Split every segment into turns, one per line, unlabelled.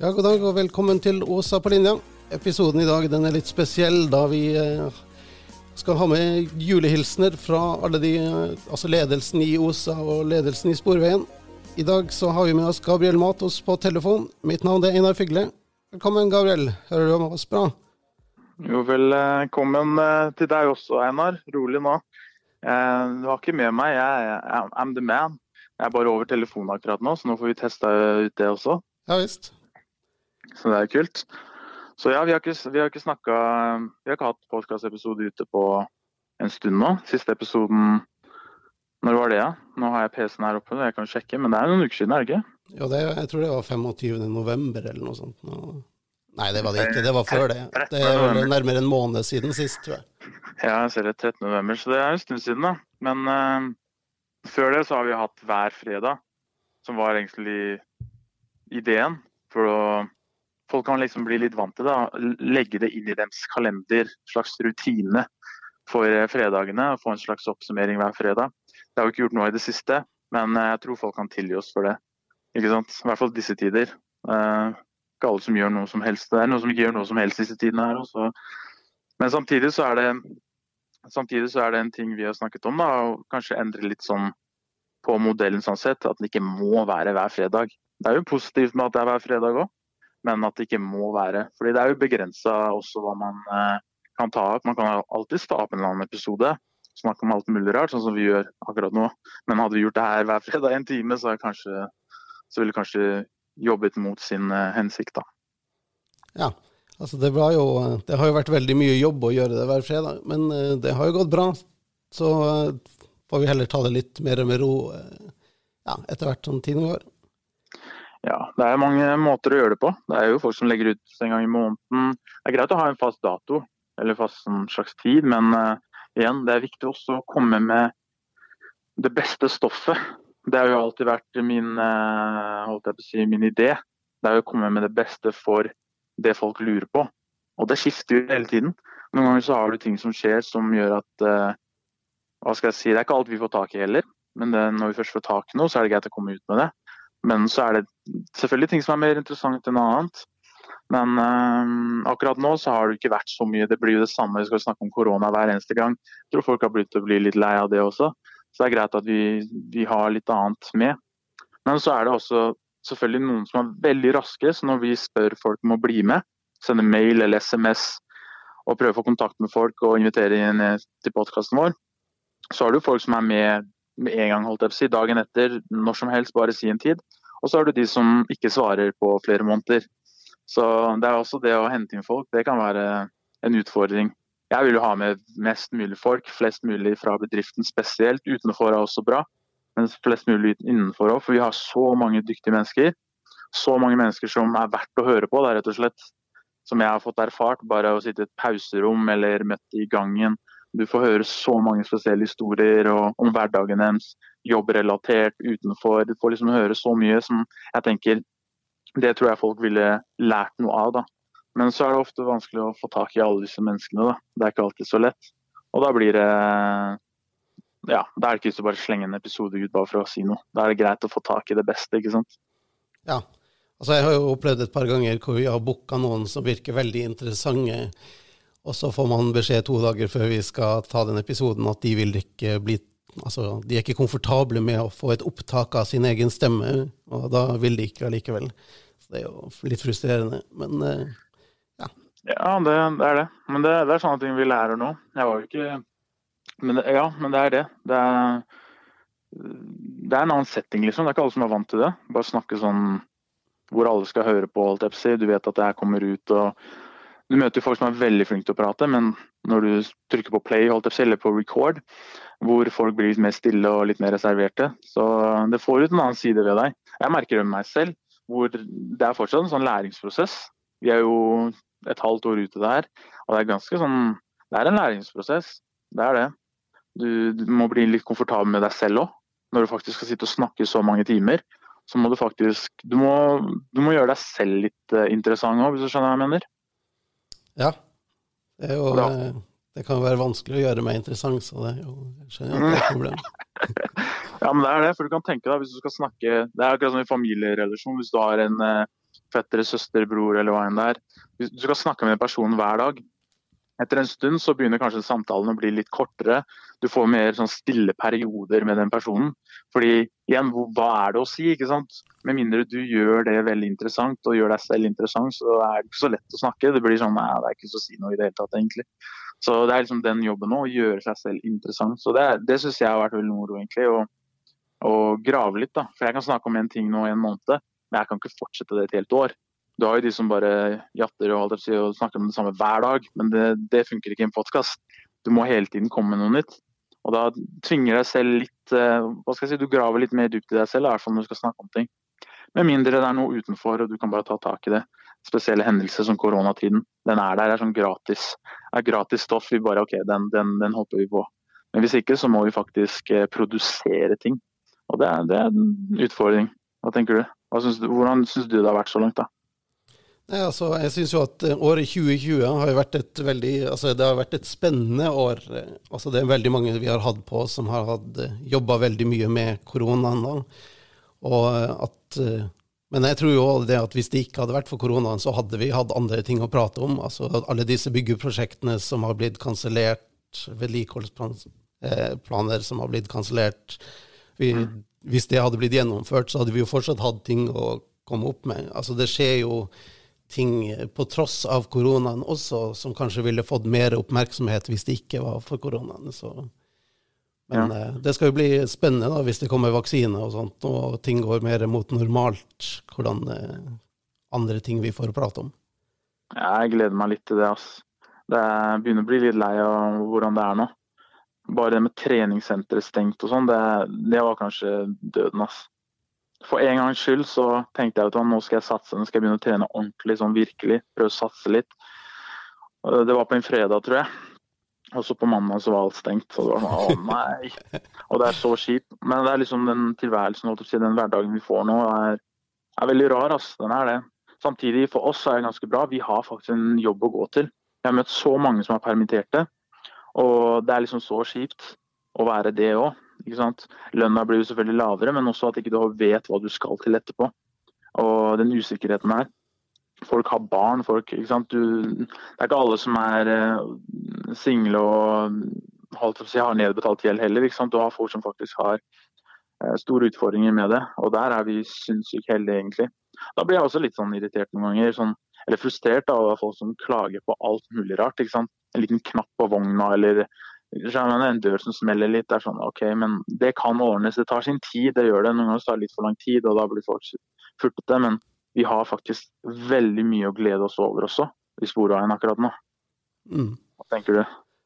Ja, god dag og velkommen til Åsa på linja. Episoden i dag den er litt spesiell, da vi eh, skal ha med julehilsener fra alle de, eh, altså ledelsen i Åsa og ledelsen i Sporveien. I dag så har vi med oss Gabriel Matos på telefon. Mitt navn er Einar Fygle. Velkommen, Gabriel. Hører du oss bra?
Jo, velkommen eh, til deg også, Einar. Rolig nå. Du har ikke med meg. Jeg er I'm the man. Jeg er bare over telefonen akkurat nå, så nå får vi testa ut det også.
Ja visst.
Så det er kult. Så ja, vi har ikke, vi har ikke snakka Vi har ikke hatt podkastepisode ute på en stund nå. Siste episoden Når var det, ja? Nå har jeg PC-en her oppe, jeg kan sjekke, men det er noen uker siden, er det ikke?
Jo, det, jeg tror det var 25. november eller noe sånt. Nei, det var det ikke. Det var før det. Det er nærmere en måned siden sist, tror jeg.
Ja, jeg ser det 13. november, så det er en stund siden, da. Men uh, før det så har vi hatt hver fredag, som var egentlig ideen. For å folk kan liksom bli litt vant til det. Legge det inn i deres kalender, slags rutine for eh, fredagene. og Få en slags oppsummering hver fredag. Det har vi ikke gjort nå i det siste, men eh, jeg tror folk kan tilgi oss for det. Ikke sant? I hvert fall disse tider. Uh, ikke alle som gjør noe som helst. Det er noen som ikke gjør noe som helst disse tidene her også. Men samtidig så er det samtidig så er det en ting vi har snakket om, da, og kanskje endre litt sånn på modellen sånn sett. At den ikke må være hver fredag. Det er jo positivt med at det er hver fredag òg men at det ikke må være. Fordi det er jo begrensa også hva man eh, kan ta opp. Man kan alltid ta opp en eller annen episode, snakke om alt mulig rart, sånn som vi gjør akkurat nå. Men hadde vi gjort det her hver fredag en time, så, kanskje, så ville kanskje jobbet mot sin eh, hensikt, da.
Ja, altså det, jo, det, har jo vært veldig mye jobb å gjøre det hver fredag, men uh, det har jo gått bra. Så uh, får vi heller ta det litt mer med ro ja, etter hvert som tiden går.
Ja, det er mange måter å gjøre det på. Det er jo folk som legger ut en gang i måneden. Det er greit å ha en fast dato, eller fast en slags tid, men uh, igjen, det er viktig også å komme med det beste stoffet. Det har jo alltid vært min, uh, holdt jeg på å si, min idé. Det er å komme med det beste for det folk lurer på. Og det skifter jo hele tiden. Noen ganger så har du ting som skjer som gjør at uh, Hva skal jeg si, det er ikke alt vi får tak i heller. Men det, når vi først får tak i noe, så er det greit å komme ut med det. Men så er det selvfølgelig ting som er mer interessant enn annet. Men uh, akkurat nå så har det ikke vært så mye. Det blir jo det samme, vi skal snakke om korona hver eneste gang. Jeg tror folk har begynt å bli litt lei av det også. Så det er greit at vi, vi har litt annet med. Men så er det også selvfølgelig noen som er veldig raske, så når vi spør folk om å bli med, sende mail eller SMS og prøve å få kontakt med folk og invitere inn til podkasten vår, så har du folk som er med med en gang, holdt jeg på å si, dagen etter, når som helst, bare si en tid. Og så har du de som ikke svarer på flere måneder. Så det er også det å hente inn folk, det kan være en utfordring. Jeg vil jo ha med mest mulig folk, flest mulig fra bedriften spesielt. Utenfor er også bra, men flest mulig innenfor òg. For vi har så mange dyktige mennesker. Så mange mennesker som er verdt å høre på, da, rett og slett. Som jeg har fått erfart bare å sitte i et pauserom eller møtt i gangen du får høre så mange spesielle historier om hverdagen deres, jobbrelatert, utenfor. Du får liksom høre så mye som jeg tenker Det tror jeg folk ville lært noe av. da. Men så er det ofte vanskelig å få tak i alle disse menneskene. da. Det er ikke alltid så lett. Og da blir det ja, da er det ikke så bare slenge en episode ut bare for å si noe. Da er det greit å få tak i det beste, ikke sant.
Ja. Altså, jeg har jo opplevd et par ganger hvor vi har booka noen som virker veldig interessante og så får man beskjed to dager før vi skal ta den episoden at de vil ikke bli Altså, de er ikke komfortable med å få et opptak av sin egen stemme, og da vil de ikke allikevel. Så det er jo litt frustrerende, men uh, ja.
Ja, det, det, er det. Men det, det, er sånne ting vi lærer nå. Jeg var jo ikke men Ja, men det er det. Det er, det er en annen setting, liksom. Det er ikke alle som er vant til det. Bare snakke sånn hvor alle skal høre på, alt jeg på å si. Du vet at det her kommer ut, og du møter folk som er veldig flinke til å prate, men når du trykker på play eller på record, hvor folk blir litt mer stille og litt mer reserverte, så det får ut en annen side ved deg. Jeg merker det med meg selv, hvor det er fortsatt en sånn læringsprosess. Vi er jo et halvt år ute der, og det er ganske sånn Det er en læringsprosess. Det er det. Du, du må bli litt komfortabel med deg selv òg. Når du faktisk skal sitte og snakke så mange timer, så må du faktisk Du må, du må gjøre deg selv litt uh, interessant òg, hvis du skjønner hva jeg mener.
Ja. Det er jo,
da,
eh, det kan være vanskelig å gjøre meg interessant, så det jo, jeg skjønner at det er et problem.
ja, men det er det. For du kan tenke deg, hvis du skal snakke Det er akkurat som i familierelasjon. Hvis du har en uh, fetter, søster, bror eller hva enn det er. Hvis du skal snakke med en person hver dag, etter en stund så begynner kanskje samtalen å bli litt kortere. Du får mer sånn stille perioder med den personen. Fordi igjen, hva er det å si? ikke sant? Med mindre du gjør det veldig interessant og gjør deg selv interessant, så er det ikke så lett å snakke. Det blir sånn nei, det er ikke så å si noe i det hele tatt, egentlig. Så det er liksom den jobben nå, å gjøre seg selv interessant. Så det, det syns jeg har vært veldig moro, egentlig. Å grave litt, da. For jeg kan snakke om en ting nå i en måned, men jeg kan ikke fortsette det et helt år. Du har jo de som bare jatter og, og snakker om det samme hver dag, men det, det funker ikke i en podkast. Du må hele tiden komme med noe nytt. Og da tvinger deg selv litt eh, hva skal jeg si, Du graver litt mer dypt i deg selv, i hvert fall når du skal snakke om ting. Med mindre det er noe utenfor og du kan bare ta tak i det. Spesielle hendelser som koronatiden. Den er der, er sånn gratis. Er gratis stoff. Vi bare OK, den, den, den hopper vi på. Men hvis ikke, så må vi faktisk eh, produsere ting. Og det er, det er en utfordring. Hva tenker du? Hva synes du hvordan syns du det har vært så langt, da?
Ja, altså, jeg syns jo at eh, året 2020 har vært et veldig altså det har vært et spennende år. Altså Det er veldig mange vi har hatt på som har eh, jobba veldig mye med koronaen. Og at, eh, men jeg tror jo det at hvis det ikke hadde vært for koronaen, så hadde vi hatt andre ting å prate om. Altså Alle disse byggeprosjektene som har blitt kansellert, vedlikeholdsplaner som har blitt kansellert. Hvis det hadde blitt gjennomført, så hadde vi jo fortsatt hatt ting å komme opp med. Altså Det skjer jo ting på tross av koronaen også, som kanskje ville fått mer oppmerksomhet hvis det ikke var for koronaen. Så. Men ja. eh, det skal jo bli spennende da, hvis det kommer vaksine og sånt, og ting går mer mot normalt. Hvordan eh, andre ting vi får prate om.
Ja, jeg gleder meg litt til det. ass. Det begynner å bli litt lei av hvordan det er nå. Bare det med treningssenteret stengt og sånn, det, det, var kanskje døden. ass for en gangs skyld så tenkte jeg at nå skal jeg satse, nå skal jeg begynne å trene ordentlig, sånn virkelig. Prøve å satse litt. Det var på en fredag, tror jeg. Og så på mandag så var alt stengt. Så det var sånn, å nei. Og det er så kjipt. Men det er liksom den tilværelsen, den hverdagen vi får nå, er, er veldig rar. ass. Den er det. Samtidig, for oss er det ganske bra. Vi har faktisk en jobb å gå til. Jeg har møtt så mange som er permitterte. Og det er liksom så kjipt å være det òg. Lønna blir jo selvfølgelig lavere, men også at ikke du vet hva du skal til etterpå. Og den usikkerheten her. Folk har barn. Folk, du, det er ikke alle som er uh, single og holdt si, har nedbetalt gjeld heller. Du har folk som faktisk har uh, store utfordringer med det. Og der er vi sinnssykt heldige, egentlig. Da blir jeg også litt sånn irritert noen ganger. Sånn, eller frustrert av folk som klager på alt mulig rart. En liten knapp på vogna eller en dør som smeller litt, det er sånn OK, men det kan ordnes. Det tar sin tid, det gjør det. Noen ganger tar det litt for lang tid, og da blir folk furtete. Men vi har faktisk veldig mye å glede oss over også, i Sporveien akkurat nå. Mm. Hva tenker du?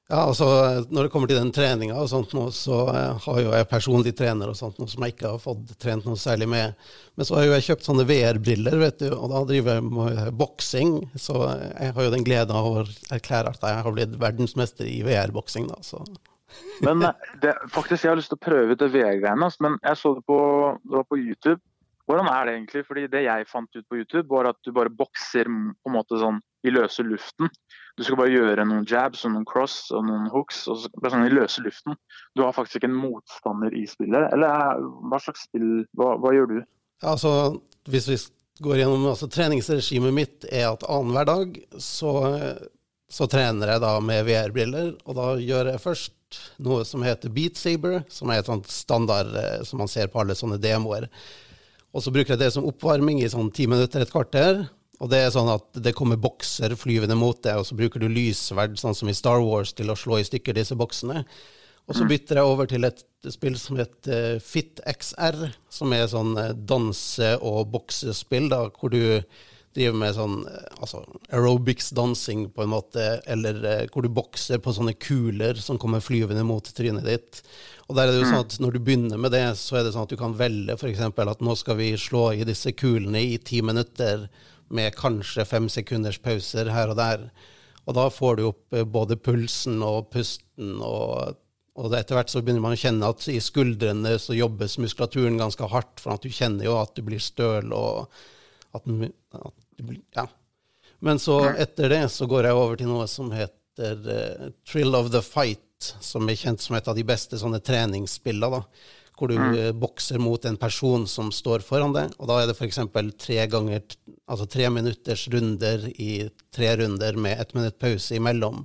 Ja, altså Når det kommer til den treninga og sånt nå, så uh, har jo jeg personlig trener og sånt nå som jeg ikke har fått trent noe særlig med. Men så har jo jeg kjøpt sånne VR-briller, vet du, og da driver jeg med boksing. Så jeg har jo den gleden av å erklære at jeg har blitt verdensmester i VR-boksing, da. så...
men eh, det, faktisk, jeg har lyst til å prøve ut det VR-greiene, men jeg så det på, det på YouTube. Hvordan er det egentlig? Fordi Det jeg fant ut på YouTube, var at du bare bokser på en måte sånn i løse luften. Du skal bare gjøre noen jabs og noen cross og noen hooks og så, bare sånn i løse luften. Du har faktisk ikke en motstander i spillet. Eller hva slags spill Hva, hva gjør du?
Altså, hvis vi går gjennom altså, Treningsregimet mitt er at annenhver dag så, så, trener jeg da med VR-briller. Og da gjør jeg først noe som heter Beat Saber, som er et sånt standard eh, som man ser på alle sånne demoer. Og så bruker jeg det som oppvarming i sånn ti minutter, et kvarter. Og det er sånn at det kommer bokser flyvende mot deg, og så bruker du lysverd, sånn som i Star Wars, til å slå i stykker disse boksene. Og så mm. bytter jeg over til et spill som heter Fit XR, som er sånn eh, danse- og boksespill, da, hvor du driver med sånn eh, altså aerobics-dansing, på en måte, eller eh, hvor du bokser på sånne kuler som kommer flyvende mot trynet ditt. Og der er det jo sånn mm. at Når du begynner med det, så er det sånn at du kan velge f.eks. at nå skal vi slå i disse kulene i ti minutter med kanskje fem sekunders pauser her og der. Og da får du opp eh, både pulsen og pusten, og, og etter hvert så begynner man å kjenne at i skuldrene så jobbes muskulaturen ganske hardt, for at du kjenner jo at du blir støl og at, at du blir Ja. Men så etter det så går jeg over til noe som heter heter uh, Trill of the Fight, som er kjent som et av de beste sånne treningsspillene. da, Hvor du mm. bokser mot en person som står foran deg. Og da er det f.eks. tre ganger, altså tre minutters runder i tre runder med ett minutt pause imellom.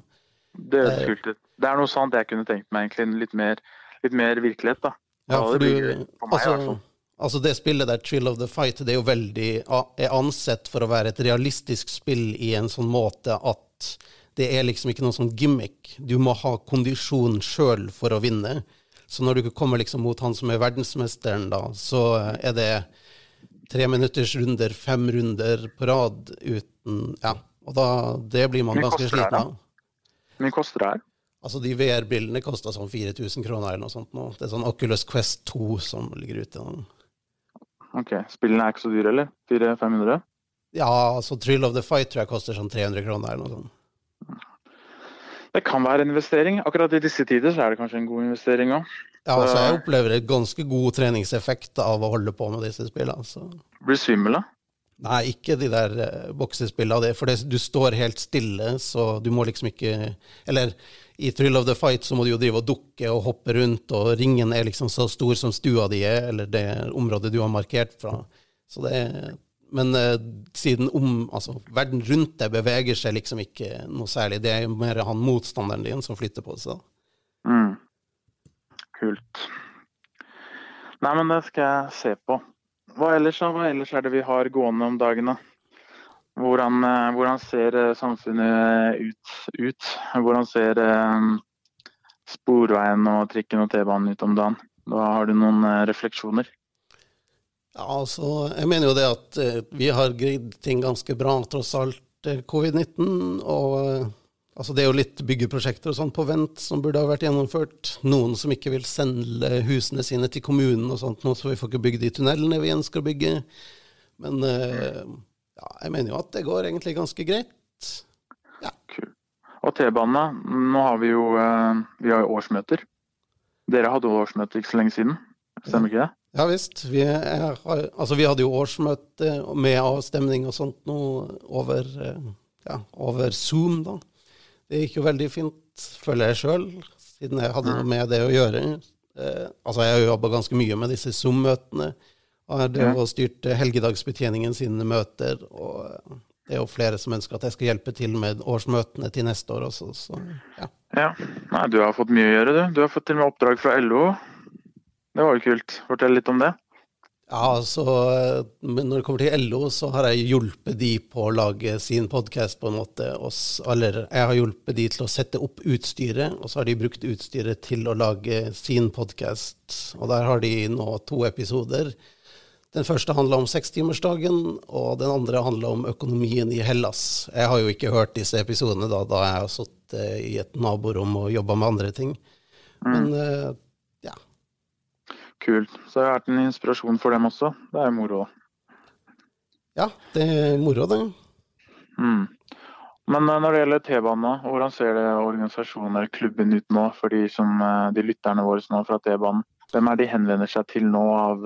Det er kult ut. Det er noe sånt jeg kunne tenkt meg, egentlig. Litt mer, litt mer virkelighet, da.
Ja, for du, altså, altså, det spillet der, Trill of the Fight, det er jo veldig er ansett for å være et realistisk spill i en sånn måte at det er liksom ikke noe sånn gimmick. Du må ha kondisjon sjøl for å vinne. Så når du kommer liksom mot han som er verdensmesteren, da, så er det tre minutters runder, fem runder på rad uten Ja. Og da, det blir man ganske sliten av.
Hvor mye koster det her?
Altså, de VR-bildene koster sånn 4000 kroner eller noe sånt nå. Det er sånn Oculus Quest 2 som ligger ute.
Ok. Spillene er ikke så dyre, eller? 400-500?
Ja, altså Thrill of the Fight tror jeg koster sånn 300 kroner eller noe sånt.
Det kan være en investering. Akkurat i disse tider så er det kanskje en god investering òg.
Ja, altså jeg opplever et ganske god treningseffekt av å holde på med disse spillene. Så.
Blir svimmel, da?
Nei, ikke de der uh, boksespillene. For det, du står helt stille, så du må liksom ikke Eller i Thrill of the Fight så må du jo drive og dukke og hoppe rundt, og ringen er liksom så stor som stua di er, eller det området du har markert fra. Så det er, men uh, siden om, altså, verden rundt deg beveger seg liksom ikke noe særlig. Det er jo mer han motstanderen din som flytter på seg.
Mm. Kult. Nei, men det skal jeg se på. Hva ellers, Hva ellers er det vi har gående om dagen, da? Hvordan, eh, hvordan ser eh, samfunnet ut, ut? Hvordan ser sporveien og trikken og T-banen ut om dagen? Da har du noen refleksjoner?
Ja, altså, jeg mener jo det at uh, vi har greid ting ganske bra, tross alt covid-19. Og uh, altså, det er jo litt byggeprosjekter og sånn på vent som burde ha vært gjennomført. Noen som ikke vil sende husene sine til kommunen og sånt, nå, så vi får ikke bygge de tunnelene vi ønsker å bygge. Men ja, jeg mener jo at det går egentlig ganske greit.
Ja. Cool. Og T-banene, nå har vi jo eh, vi har årsmøter. Dere hadde årsmøte ikke så lenge siden, stemmer ikke det?
Ja visst. Vi, er, altså, vi hadde jo årsmøte med avstemning og sånt nå over, eh, ja, over Zoom, da. Det gikk jo veldig fint, føler jeg sjøl, siden jeg hadde noe med det å gjøre. Eh, altså, jeg har jo jobba ganske mye med disse Zoom-møtene. Og jeg drev og styrte helgedagsbetjeningen sine møter. Og det er jo flere som ønsker at jeg skal hjelpe til med årsmøtene til neste år også. Så, ja.
ja. Nei, du har fått mye å gjøre, du. Du har fått til og med oppdrag fra LO. Det var jo kult. Fortell litt om det.
Ja, altså Når det kommer til LO, så har jeg hjulpet de på å lage sin podkast, på en måte. Eller jeg har hjulpet de til å sette opp utstyret, og så har de brukt utstyret til å lage sin podkast. Og der har de nå to episoder den første handla om sekstimersdagen, og den andre handla om økonomien i Hellas. Jeg har jo ikke hørt disse episodene da, da jeg har sittet i et naborom og jobba med andre ting. Mm. Men ja.
Kult. Så det har vært en inspirasjon for dem også. Det er jo moro.
Ja, det er moro, det.
Mm. Men eh, når det gjelder T-banen, hvordan ser det organisasjonen eller klubben ut nå for de, som, de lytterne våre nå fra T-banen? Hvem er de henvender seg til nå av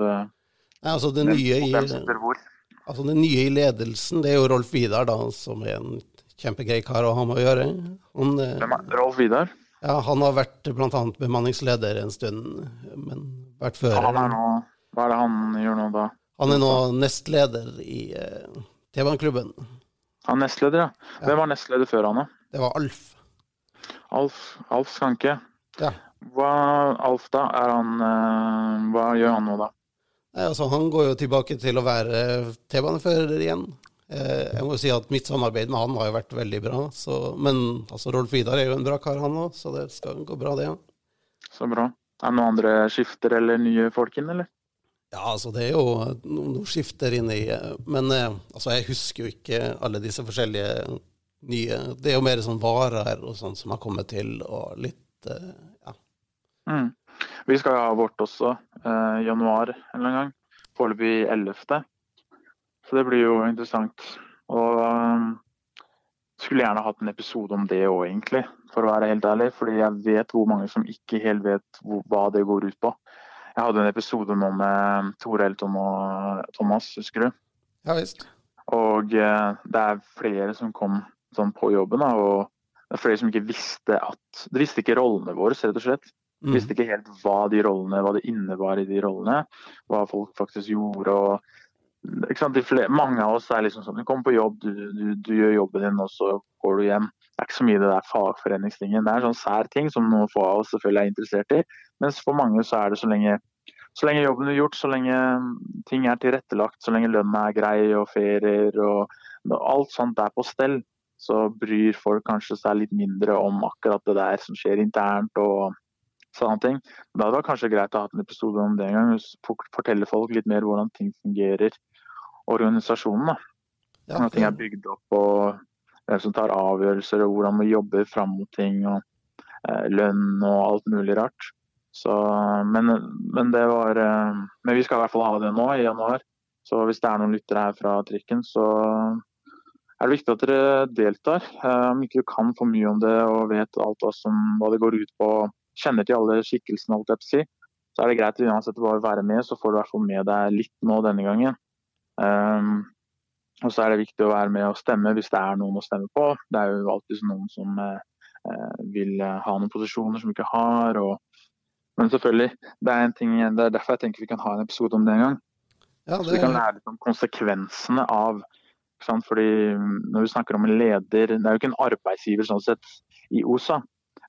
Nei, altså det nye, i, altså det nye i ledelsen, det er jo Rolf Vidar, da, som er en kjempegrei kar å ha med å gjøre.
Han, eh, Rolf Vidar?
Ja, Han har vært bl.a. bemanningsleder en stund, men vært fører.
Han er nå, hva er det han gjør nå, da?
Han er nå nestleder i uh, T-baneklubben.
Han er nestleder, ja. Hvem var nestleder før han, da?
Det var Alf.
Alf, Alf Skanke.
Ja.
Hva, Alf, da? Er han, uh, hva gjør han nå, da?
Nei, altså, han går jo tilbake til å være T-banefører igjen. Eh, jeg må jo si at mitt samarbeid med han har jo vært veldig bra. Så, men altså, Rolf Vidar er jo en bra kar, han òg, så det skal gå bra, det. Ja.
Så bra. Er det noen andre skifter eller nye folk inn, eller?
Ja, altså det er jo noen skifter inn i Men eh, altså, jeg husker jo ikke alle disse forskjellige nye Det er jo mer sånn varer og sånn som har kommet til, og litt eh, Ja.
Mm. Vi skal ha vårt også eh, januar en eller annen gang. Foreløpig 11. Så det blir jo interessant. Og um, skulle gjerne hatt en episode om det òg, egentlig. For å være helt ærlig. Fordi jeg vet hvor mange som ikke helt vet hvor, hva det går ut på. Jeg hadde en episode nå med Tore Elton og Thomas, husker du?
Ja visst.
Og eh, det er flere som kom sånn på jobben. Da, og det er flere som ikke visste at De visste ikke rollene våre, rett og slett. De
Mm.
visste ikke helt hva de rollene, hva det innebar i de rollene. Hva folk faktisk gjorde. og flere, mange av oss er liksom sånn Du kommer på jobb, du, du, du gjør jobben din, og så går du hjem. Det er ikke så mye det der fagforeningstingen. Det er en sånn sær ting som noen få av oss selvfølgelig er interessert i. Mens for mange så er det så lenge, så lenge jobben er gjort, så lenge ting er tilrettelagt, så lenge lønna er grei og ferier og alt sånt er på stell, så bryr folk kanskje seg litt mindre om akkurat det der som skjer internt og sånne ting. Hadde det vært kanskje greit å ha en episode om det en gang. Fortelle folk litt mer hvordan ting fungerer. Organisasjonen.
Ja,
Når ting er bygd opp og hvem som tar avgjørelser og hvordan vi jobber fram mot ting. og eh, Lønn og alt mulig rart. Så, men, men det var eh, Men vi skal i hvert fall ha det nå, i januar. Så hvis det er noen lyttere her fra trikken, så er det viktig at dere deltar. Eh, Om ikke du kan for mye om det og vet alt som, hva det går ut på, kjenner til alle skikkelsene, alt jeg på å si, så er det greit uansett bare å være med, så får du i hvert fall med deg litt nå denne gangen. Um, og så er det viktig å være med og stemme hvis det er noen å stemme på. Det er jo alltid noen som eh, eh, vil ha noen posisjoner som vi ikke har. Og... Men selvfølgelig, det er, en ting, det er derfor jeg tenker vi kan ha en episode om det en gang.
Ja,
Så vi kan lære litt om konsekvensene av? Fordi Når vi snakker om en leder, det er jo ikke en arbeidsgiver sånn sett i OSA,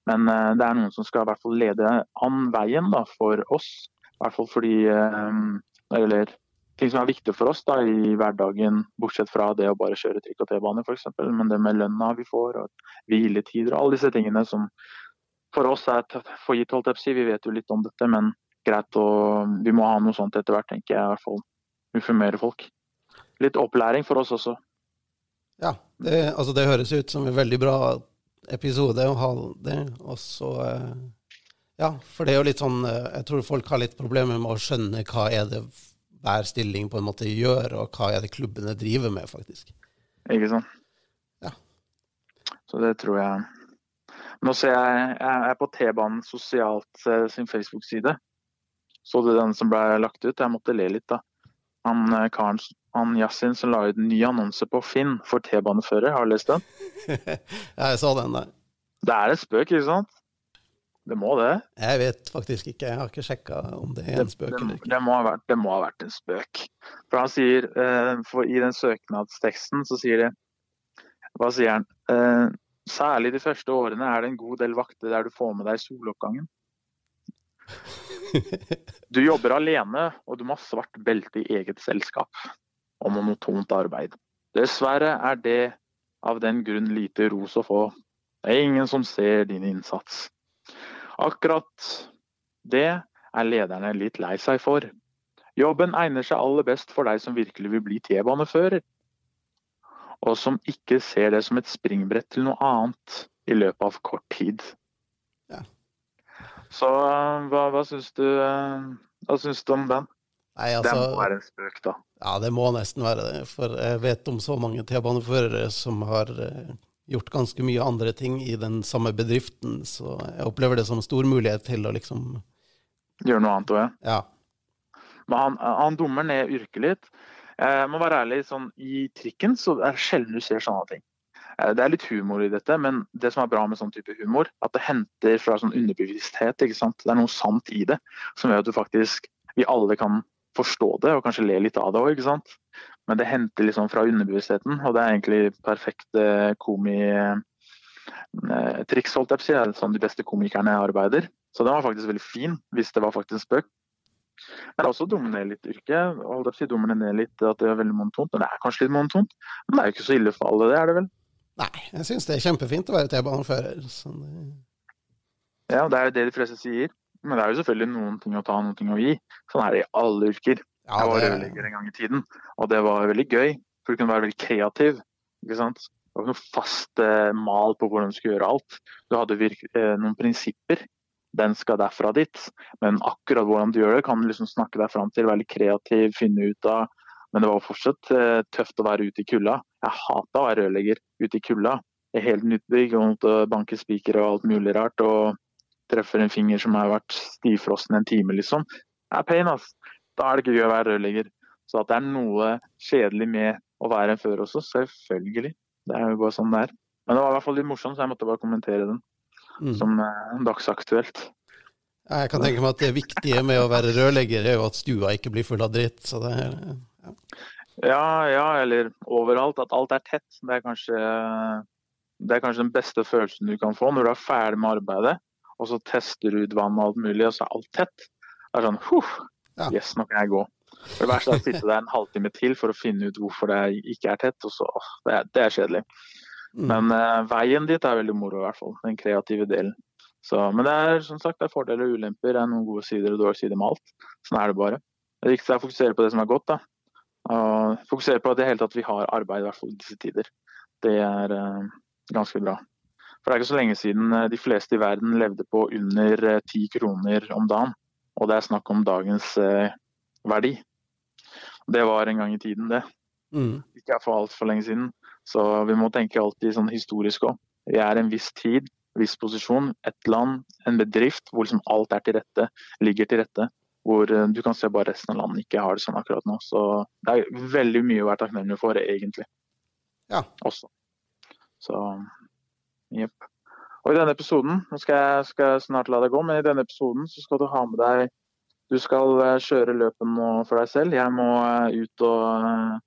men eh, det er noen som skal i hvert fall lede an veien da, for oss. I hvert fall fordi Når det gjelder ting som er viktig for oss da, i hverdagen, bortsett fra det å bare kjøre trikk og T-bane f.eks. Men det med lønna vi får, og hviletider og alle disse tingene som for oss er for gitt, holdt jeg på å si. Vi vet jo litt om dette, men greit å Vi må ha noe sånt etter hvert, tenker jeg i hvert fall. Informere folk. Litt opplæring for oss også.
Ja, det, altså det høres ut som en veldig bra episode å ha det. Og så eh, Ja, for det er jo litt sånn eh, Jeg tror folk har litt problemer med å skjønne hva er det hver stilling på en måte gjør, og hva er det klubbene driver med, faktisk.
Ikke sant.
Ja.
Så det tror jeg Nå ser jeg Jeg er på T-banen sosialt sin Facebook-side. Så du den som ble lagt ut? Jeg måtte le litt, da. Han eh, karen han Yasin som la ut en ny annonse på Finn for T-banefører. Har du lest den?
ja, jeg så den der.
Det er en spøk, ikke sant? Det må det.
Jeg vet faktisk ikke, jeg har ikke sjekka om det er en spøk
det,
eller ikke.
det, må ha vært, det må ha vært en spøk. For han sier, eh, for I den søknadsteksten så sier det Hva sier han? Eh, særlig de første årene er det en god del vakter der du får med deg soloppgangen. Du jobber alene, og du må ha svart belte i eget selskap og monotont arbeid. Dessverre er det av den grunn lite ros å få. Det er ingen som ser din innsats. Akkurat det er lederne litt lei seg for. Jobben egner seg aller best for deg som virkelig vil bli T-banefører, og som ikke ser det som et springbrett til noe annet i løpet av kort tid.
Ja.
Så hva, hva syns du, eh, hva syns du om den?
Nei,
Det
altså,
må være en spøk, da.
ja, det må nesten være det. For jeg vet om så mange T-baneførere som har eh, gjort ganske mye andre ting i den samme bedriften, så jeg opplever det som stor mulighet til å liksom
Gjøre noe annet òg, ja.
Ja.
Men han, han dummer ned yrket litt. Jeg må være ærlig, sånn, I trikken så er det sjelden du ser sånne ting. Eh, Det er litt humor i dette, men det som er bra med sånn type humor, at det henter fra sånn underbevissthet. ikke sant? Det er noe sant i det som gjør at du faktisk Vi alle kan forstå det og kanskje le litt av det òg. Men det henter liksom fra underbevisstheten, og det er egentlig perfekt eh, komitriks, holdt jeg på å si. Det er sånn de beste komikerne arbeider. Så den var faktisk veldig fin, hvis det var faktisk en spøk. Men det er også dummer ned litt yrket. Holdt jeg på å si dummer ned litt at det er veldig monotont. Men det er kanskje litt monotont. Men det er jo ikke så ille for alle, det er det vel?
Nei, jeg syns det er kjempefint å være T-banefører. Sånn.
Ja, det er jo det de fleste sier. Men det er jo selvfølgelig noen ting å ta, noen ting å gi. Sånn er det i alle yrker.
Ja,
Jeg var
det-
rørlegger en gang i tiden, og det var veldig gøy. For du kunne være veldig kreativ. ikke sant? Det var ikke noe fast eh, mal på hvordan du skulle gjøre alt. Du hadde virk, eh, noen prinsipper. Den skal derfra dit. Men akkurat hvordan du gjør det, kan du liksom snakke deg fram til. Være litt kreativ, finne ut av. Men det var fortsatt eh, tøft å være ute i kulda. Jeg hata å være rørlegger ute i kulda. er helt nytt bygg og måtte banke spiker og alt mulig rart. Og treffer en finger som har vært stivfrossen en time, liksom. Det er pain, ass. Da er det ikke gøy å være rørlegger. Så at det er noe kjedelig med å være en fører også, selvfølgelig. Det er jo bare sånn det er. Men det var i hvert fall litt morsomt, så jeg måtte bare kommentere den mm. som eh, dagsaktuelt.
Jeg kan tenke meg at det viktige med å være rørlegger er jo at stua ikke blir full av dritt. så det er...
Ja. ja, ja, eller overalt. At alt er tett. Det er, kanskje, det er kanskje den beste følelsen du kan få når du er ferdig med arbeidet, og så tester du ut vann og alt mulig, og så er alt tett. Det er sånn Huff, ja. yes, nå kan jeg gå. Det verste er å sitte der en halvtime til for å finne ut hvorfor det ikke er tett. og så, det, er, det er kjedelig. Mm. Men uh, veien dit er veldig moro, i hvert fall. Den kreative delen. Så, men det er som sagt det er fordeler og ulemper. Det er noen gode sider og dårlige sider med alt. Sånn er det bare. Det viktigste er å fokusere på det som er godt. da. Og fokusere på at det hele tatt vi har arbeid, i hvert fall i disse tider. Det er uh, ganske bra. For det er ikke så lenge siden uh, de fleste i verden levde på under ti kroner om dagen. Og det er snakk om dagens verdi. Det var en gang i tiden, det. Mm. Ikke for altfor lenge siden. Så vi må tenke alltid sånn historisk òg. Vi er en viss tid viss posisjon, et land, en bedrift hvor liksom alt er til rette, ligger til rette. Hvor eh, du kan se bare resten av landet ikke har det sånn akkurat nå. Så det er veldig mye å være takknemlig for, egentlig.
Ja.
Også. Så jepp. Og i denne episoden, nå skal jeg, skal snart la deg gå, men i denne episoden så skal du ha med deg Du skal eh, kjøre løpet nå for deg selv. Jeg må eh, ut og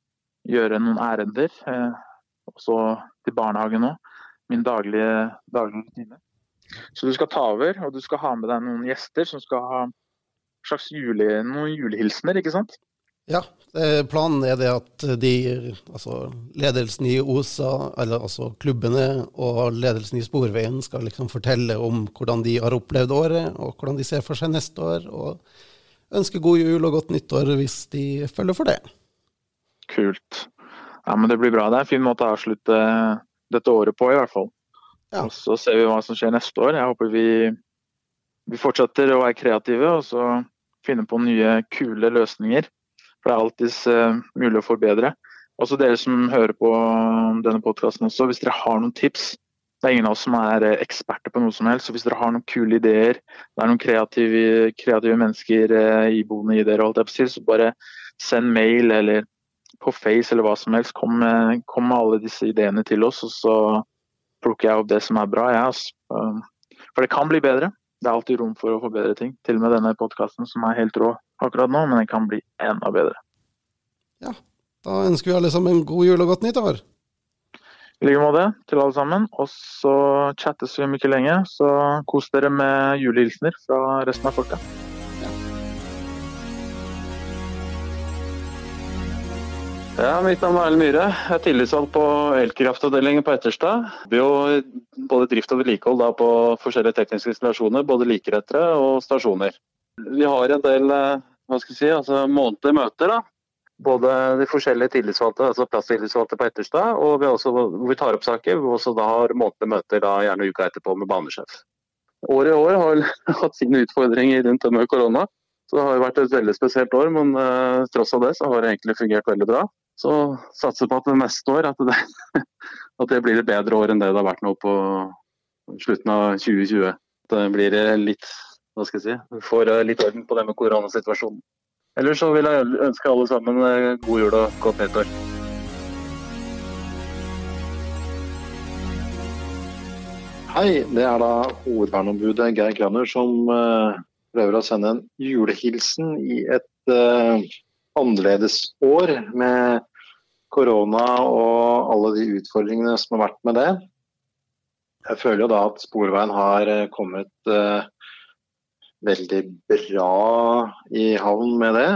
gjøre noen ærender. Også til barnehagen nå min daglige, daglige rutine. Så du skal ta over, og du skal ha med deg noen gjester som skal ha slags jule, noen julehilsener, ikke sant?
Ja, planen er det at de, altså ledelsen i OSA, eller altså klubbene og ledelsen i Sporveien skal liksom fortelle om hvordan de har opplevd året, og hvordan de ser for seg neste år. Og ønske god jul og godt nyttår hvis de følger for det.
Kult. Ja, men det blir bra. Det er en fin måte å avslutte dette året på, i hvert fall. Ja. Og Så ser vi hva som skjer neste år. Jeg håper vi, vi fortsetter å være kreative og så finne på nye, kule løsninger. For det er alltids uh, mulig å forbedre. Også dere som hører på denne podkasten også, hvis dere har noen tips. Det er ingen av oss som er eh, eksperter på noe som helst, så hvis dere har noen kule ideer, det er noen kreative, kreative mennesker uh, iboende i dere, alt jeg si, så bare send mail eller på Face eller hva som helst, kom kom med, alle disse ideene til oss, og så plukker jeg opp det som er bra. Ja, for det kan bli bedre. Det er alltid rom for å forbedre ting. Til og med denne podkasten som er helt rå akkurat nå, men den kan bli enda bedre.
Ja, da ønsker vi alle sammen god jul og godt nyttår.
I like måte til alle sammen. Og så chattes vi om ikke lenge, så kos dere med julehilsener fra resten av folka.
Ja, Mitt navn er Erlend Myhre. Jeg er tillitsvalgt på elkraftavdelingen på Etterstad. Vi har både drift og vedlikehold på forskjellige tekniske installasjoner, både likerettere og stasjoner. Vi har en del eh, hva skal jeg si, altså månedlige møter. da. Både de forskjellige tillitsvalgte, altså plasstillitsvalgte på Etterstad, og vi også, vi tar opp saker. Vi også da har månedlige møter da, gjerne uka etterpå med banesjef. Året i år har hatt sine utfordringer rundt det med korona. Så det har vært et veldig spesielt år, men uh, tross av det så har det egentlig fungert veldig bra. Så satser på at det neste år at det, at det, blir et bedre år enn det det har vært nå på slutten av 2020. Det blir litt hva skal jeg si, får eh, litt orden på det med koronasituasjonen. Ellers så vil jeg ønske alle sammen eh, god jul og godt nyttår.
Hei, det er da hovedverneombudet Geir Granner som uh, prøver å sende en julehilsen i et uh, annerledes år med korona og alle de utfordringene som har vært med det. Jeg føler jo da at Sporveien har eh, kommet uh, veldig bra i havn med det.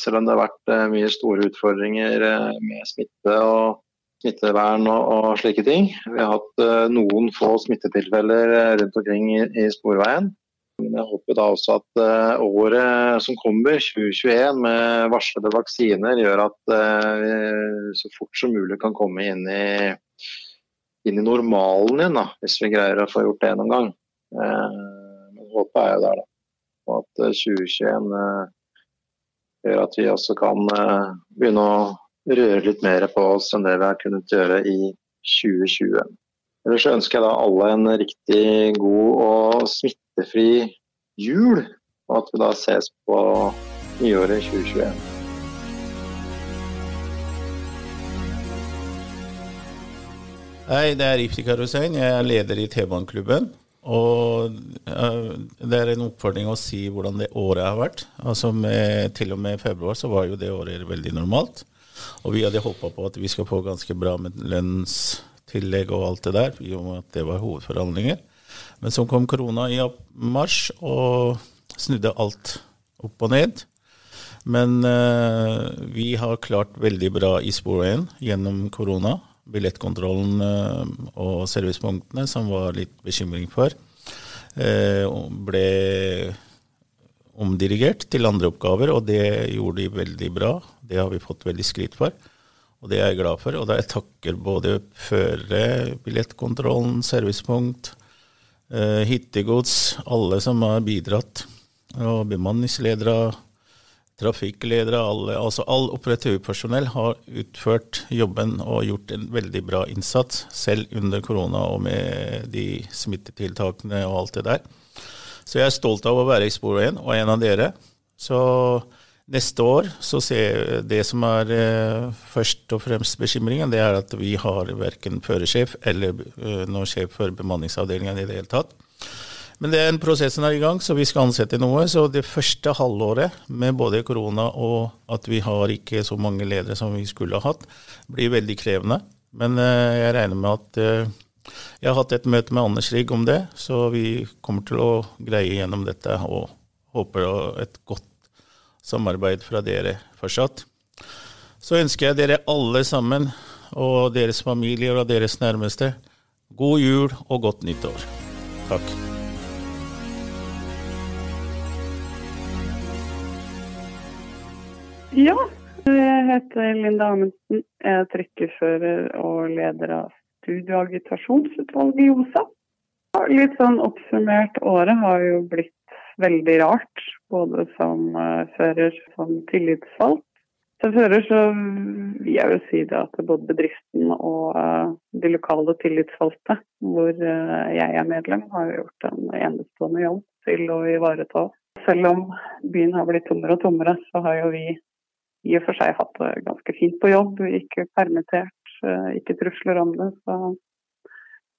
Selv om det har vært uh, mye store utfordringer uh, med smitte og smittevern og, og, slike ting. Vi har hatt noen få smittetilfeller rundt omkring i, i Sporveien. Men jeg håper da også at året som kommer, 2021, med varslede vaksiner, gjør at vi så fort som mulig kan komme inn i, inn i normalen igjen, da, hvis vi greier å få gjort det noen gang. Men håpet er jo der, da. Og at 2021 gjør at vi også kan begynne å røre litt mer på oss enn det vi har kunnet gjøre i 2020. Ellers ønsker jeg da alle en riktig god og smittefri jul, og at vi da ses på nyåret 2021.
Hei, det er Iftikar Hussein. Jeg er leder i T-baneklubben. Og uh, det er en oppfordring å si hvordan det året har vært. Altså med, Til og med februar så var jo det året veldig normalt. Og vi hadde håpa på at vi skal få ganske bra med lønnstillegg og alt det der, i og med at det var hovedforhandlinger. Men så kom korona i mars og snudde alt opp og ned. Men uh, vi har klart veldig bra i sporveien gjennom korona billettkontrollen eh, og servicepunktene, som var litt bekymring for, eh, ble omdirigert til andre oppgaver, og det gjorde de veldig bra. Det har vi fått veldig skryt for, og det er jeg glad for. Og da jeg takker både førere, billettkontrollen, servicepunkt, eh, hittegods, alle som har bidratt, og bemanningsledere, trafikkledere, alle, altså all operativpersonell har utført jobben og gjort en veldig bra innsats, selv under korona og med de smittetiltakene og alt det der. Så jeg er stolt av å være i sporet igjen, og en av dere. Så neste år så ser det som er eh, først og fremst bekymringen, det er at vi har verken førersjef eller eh, noen sjef for bemanningsavdelingen i det hele tatt. Men den prosessen er i gang, så vi skal ansette noe. Så det første halvåret med både korona og at vi har ikke så mange ledere som vi skulle ha hatt, blir veldig krevende. Men uh, jeg regner med at uh, jeg har hatt et møte med Anders Rigg om det, så vi kommer til å greie gjennom dette og håper et godt samarbeid fra dere fortsatt. Så ønsker jeg dere alle sammen og deres familier og deres nærmeste god jul og godt nyttår. Takk.
Ja, jeg heter Linda Amundsen. Jeg er trykkefører og leder av studioagitasjonsutvalget i OSA. Litt sånn oppsummert, året har jo blitt veldig rart. Både som uh, fører, som tillitsvalgt. Som fører så vil jeg jo si det at både bedriften og uh, de lokale tillitsvalgte, hvor uh, jeg er medlem, har gjort en enestående jobb til å ivareta. Selv om byen har blitt tommere og tommere, så har jo vi i og for seg hatt det ganske fint på jobb. Ikke permittert, eh, ikke trusler om det. Så,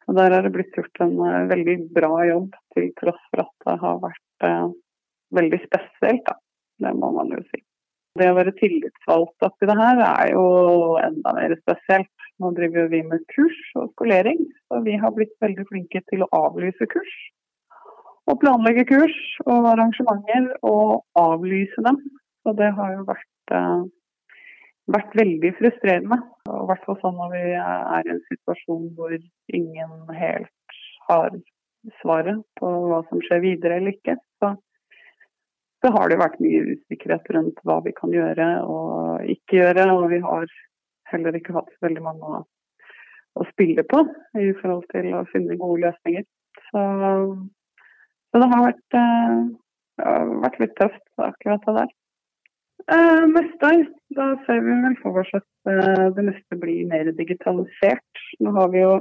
så der er det blitt gjort en uh, veldig bra jobb, til tross for at det har vært uh, veldig spesielt. Da. Det må man jo si. Det å være tillitsvalgt oppi det her er jo enda mer spesielt. Nå driver vi med kurs og skolering, så vi har blitt veldig flinke til å avlyse kurs. Og planlegge kurs og arrangementer og avlyse dem. Så det har jo vært uh, vært veldig frustrerende. I hvert fall sånn når vi er i en situasjon hvor ingen helt har svaret på hva som skjer videre eller ikke. Så, så har det vært mye usikkerhet rundt hva vi kan gjøre og ikke gjøre. Og vi har heller ikke hatt veldig mange å, å spille på i forhold til å finne gode løsninger. Så, så det har vært, uh, vært litt tøft akkurat det der. Uh, neste år da ser vi vel for oss at uh, det neste blir mer digitalisert. Nå har vi jo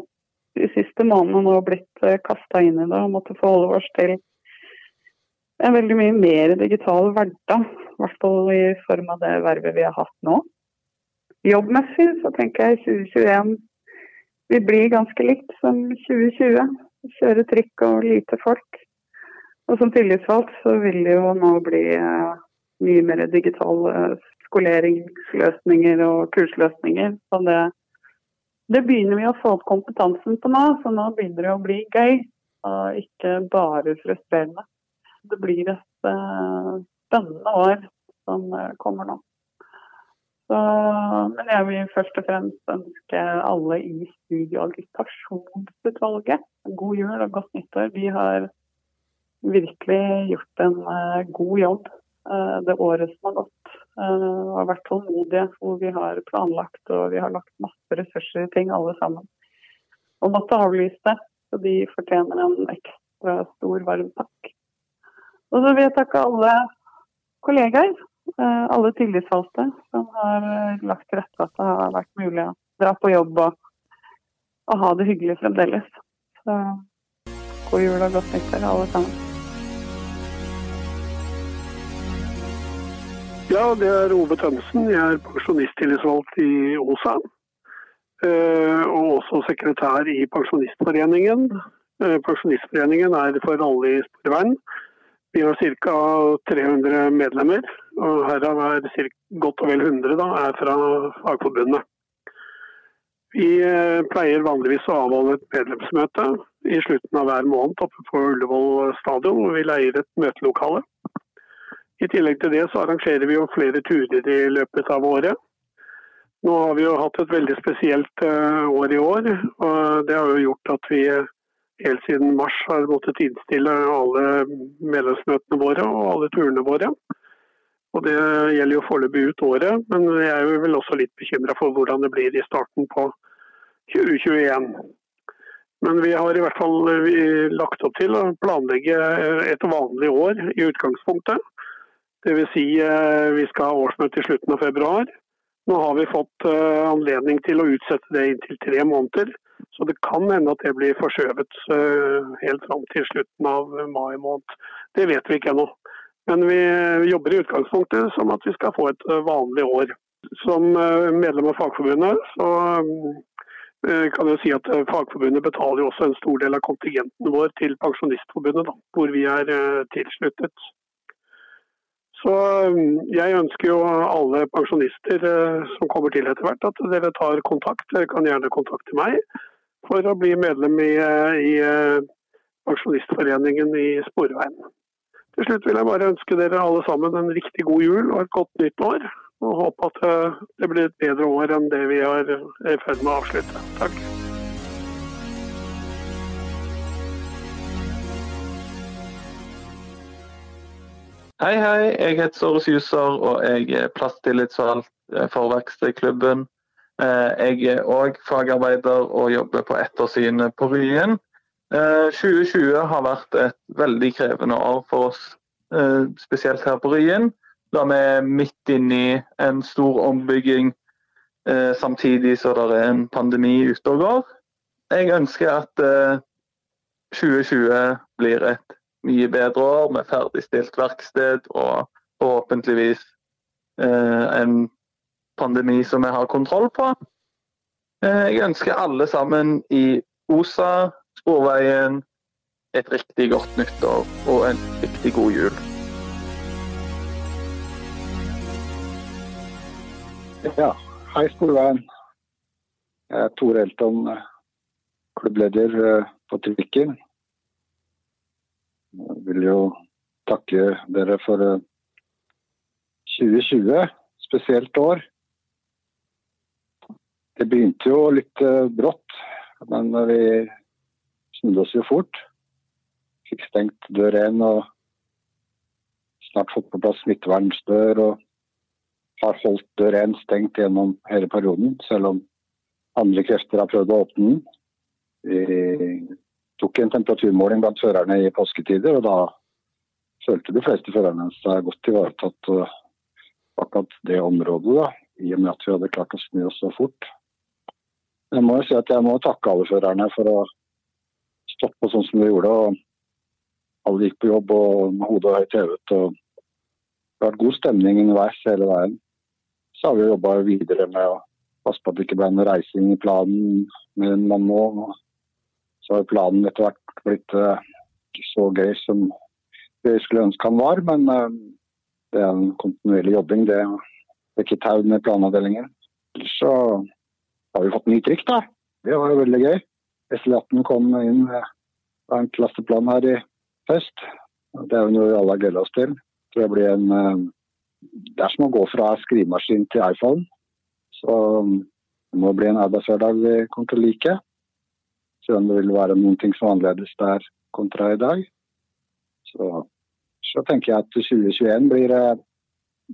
de siste månedene blitt uh, eh, kasta inn i det og måtte forholde oss til en veldig mye mer digital hverdag. I hvert fall i form av det vervet vi har hatt nå. Jobbmessig så tenker jeg 2021 vil bli ganske likt som 2020. Kjøre trikk og lite folk. Og som tillitsvalgt så vil det jo nå bli uh, mye mer digitale skoleringsløsninger og kursløsninger. Så det, det, begynner vi å få opp kompetansen på nå, så nå begynner det å bli gøy. Og ikke bare frustrerende. Det blir et uh, spennende år som uh, kommer nå. Så, men jeg vil først og fremst ønske alle i studieagitasjonsutvalget god jul og godt nyttår. Vi har virkelig gjort en god jobb Eh, det året som har gått. Eh, og har vært tålmodige, hvor vi har planlagt og vi har lagt masse ressurser i ting alle sammen. Og måtte avlyse det, så de fortjener en ekstra stor varm takk. Og så vil jeg takke alle kollegaer, eh, alle tillitsvalgte, som har lagt til rette at det har vært mulig å dra på jobb og, og ha det hyggelig fremdeles. Så god jul og godt nyttår alle sammen.
Ja, det er Ove Tønnesen. Jeg er pensjonisttillitsvalgt i OSA. og også sekretær i Pensjonistforeningen. Pensjonistforeningen er for alle i Sporveien. Vi har ca. 300 medlemmer, og herav er godt og vel 100 da, er fra Fagforbundet. Vi pleier vanligvis å avholde et medlemsmøte i slutten av hver måned oppe på Ullevål stadion, hvor vi leier et møtelokale. I tillegg til det så arrangerer vi jo flere turer i løpet av året. Nå har vi jo hatt et veldig spesielt uh, år i år. og Det har jo gjort at vi helt siden mars har måttet innstille alle medlemsmøtene våre og alle turene våre. Og Det gjelder jo foreløpig ut året, men jeg er jo vel også litt bekymra for hvordan det blir i starten på 2021. Men vi har i hvert fall lagt opp til å planlegge et vanlig år i utgangspunktet. Dvs. Si, eh, vi skal ha årsmøte i slutten av februar. Nå har vi fått eh, anledning til å utsette det inntil tre måneder. Så det kan hende at det blir forskjøvet eh, helt fram til slutten av mai måned. Det vet vi ikke ennå. Men vi jobber i utgangspunktet som at vi skal få et vanlig år. Som medlem av Fagforbundet så kan jeg si at Fagforbundet betaler også en stor del av kontingenten vår til Pensjonistforbundet, da, hvor vi er tilsluttet. Så um, jeg ønsker jo alle pensjonister uh, som kommer til etter hvert, at dere tar kontakt. Dere kan gjerne kontakte meg for å bli medlem i, uh, i uh, Pensjonistforeningen i Sporveien. Til slutt vil jeg bare ønske dere alle sammen en riktig god jul og et godt nytt år. Og håpe at det blir et bedre år enn det vi er i ferd med å avslutte. Takk.
Hei, hei. Jeg heter Såre Syser, og jeg er plasstillitsvalgt eh, for Verkstedklubben. Eh, jeg er òg fagarbeider og jobber på Ettersynet på Ryen. 2020 eh, har vært et veldig krevende år for oss, spesielt her på Ryen. Da vi er midt inne i en stor ombygging samtidig som det er en pandemi ute og går. Jeg ønsker at 2020 blir et mye bedre år med ferdigstilt verksted og forhåpentligvis eh, en pandemi som vi har kontroll på. Eh, jeg ønsker alle sammen i OSA, Sporveien, et riktig godt nyttår og en riktig god jul.
Ja, hei Sporveien. Jeg er Tore Elton, klubbleder eh, på Trikken. Jeg vil jo takke dere for 2020, eh, spesielt år. Det begynte jo litt eh, brått, men vi snudde oss jo fort. Fikk stengt dør én og snart fått på plass smittevernsdør Og har holdt dør én stengt gjennom hele perioden, selv om andre krefter har prøvd å åpne den. Tok en temperaturmåling blant førerne i påsketider, og da følte de fleste førerne seg godt ivaretatt akkurat det området, da, i og med at vi hadde klart å snu oss så fort. Jeg må jo si at jeg må takke alle førerne for å stoppe sånn som de gjorde. og Alle gikk på jobb og med hodet høyt hevet. og Det har vært god stemning underveis hele veien. Så har vi jobba videre med å passe på at det ikke ble noe reising i planen mer enn man må. Så har planen etter hvert blitt ikke så gøy som vi skulle ønske han var, men uh, det er en kontinuerlig jobbing. Det er ikke tau med planavdelingen. Ellers så har vi fått ny trikk, da. Det var jo veldig gøy. SL18 kom inn av en klasseplan her i høst. Det er jo noe vi alle har gleda oss til. Det, en, uh, det er som å gå fra skrivemaskin til iPhone. Så det må bli en arbeidshverdag vi kommer til å like selv om det vil være noen ting som er annerledes der kontra i dag. Så, så tenker jeg at 2021 blir, eh,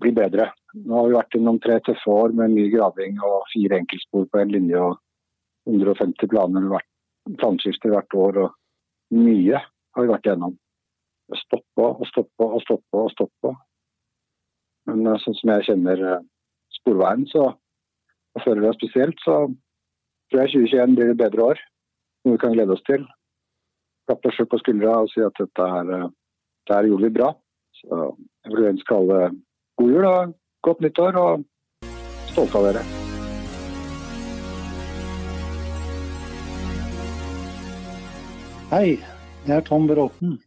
blir, bedre. Nå har vi vært innom tre tøffe år med mye graving og fire enkeltspor på en linje og 150 planer hvert, planskifter hvert år. og Mye har vi vært gjennom. Stoppe og stoppe og stoppe og stoppe. Men eh, sånn som jeg kjenner eh, Sporveien, så og føler det spesielt, så tror jeg 2021 blir et bedre år noe vi kan glede oss til. Klappe oss selv på skuldra og si at dette her, eh, dette her gjorde vi bra. Så jeg vil ønske alle god jul og godt nyttår, og stolte av dere.
Hei, jeg er Tom Bråten,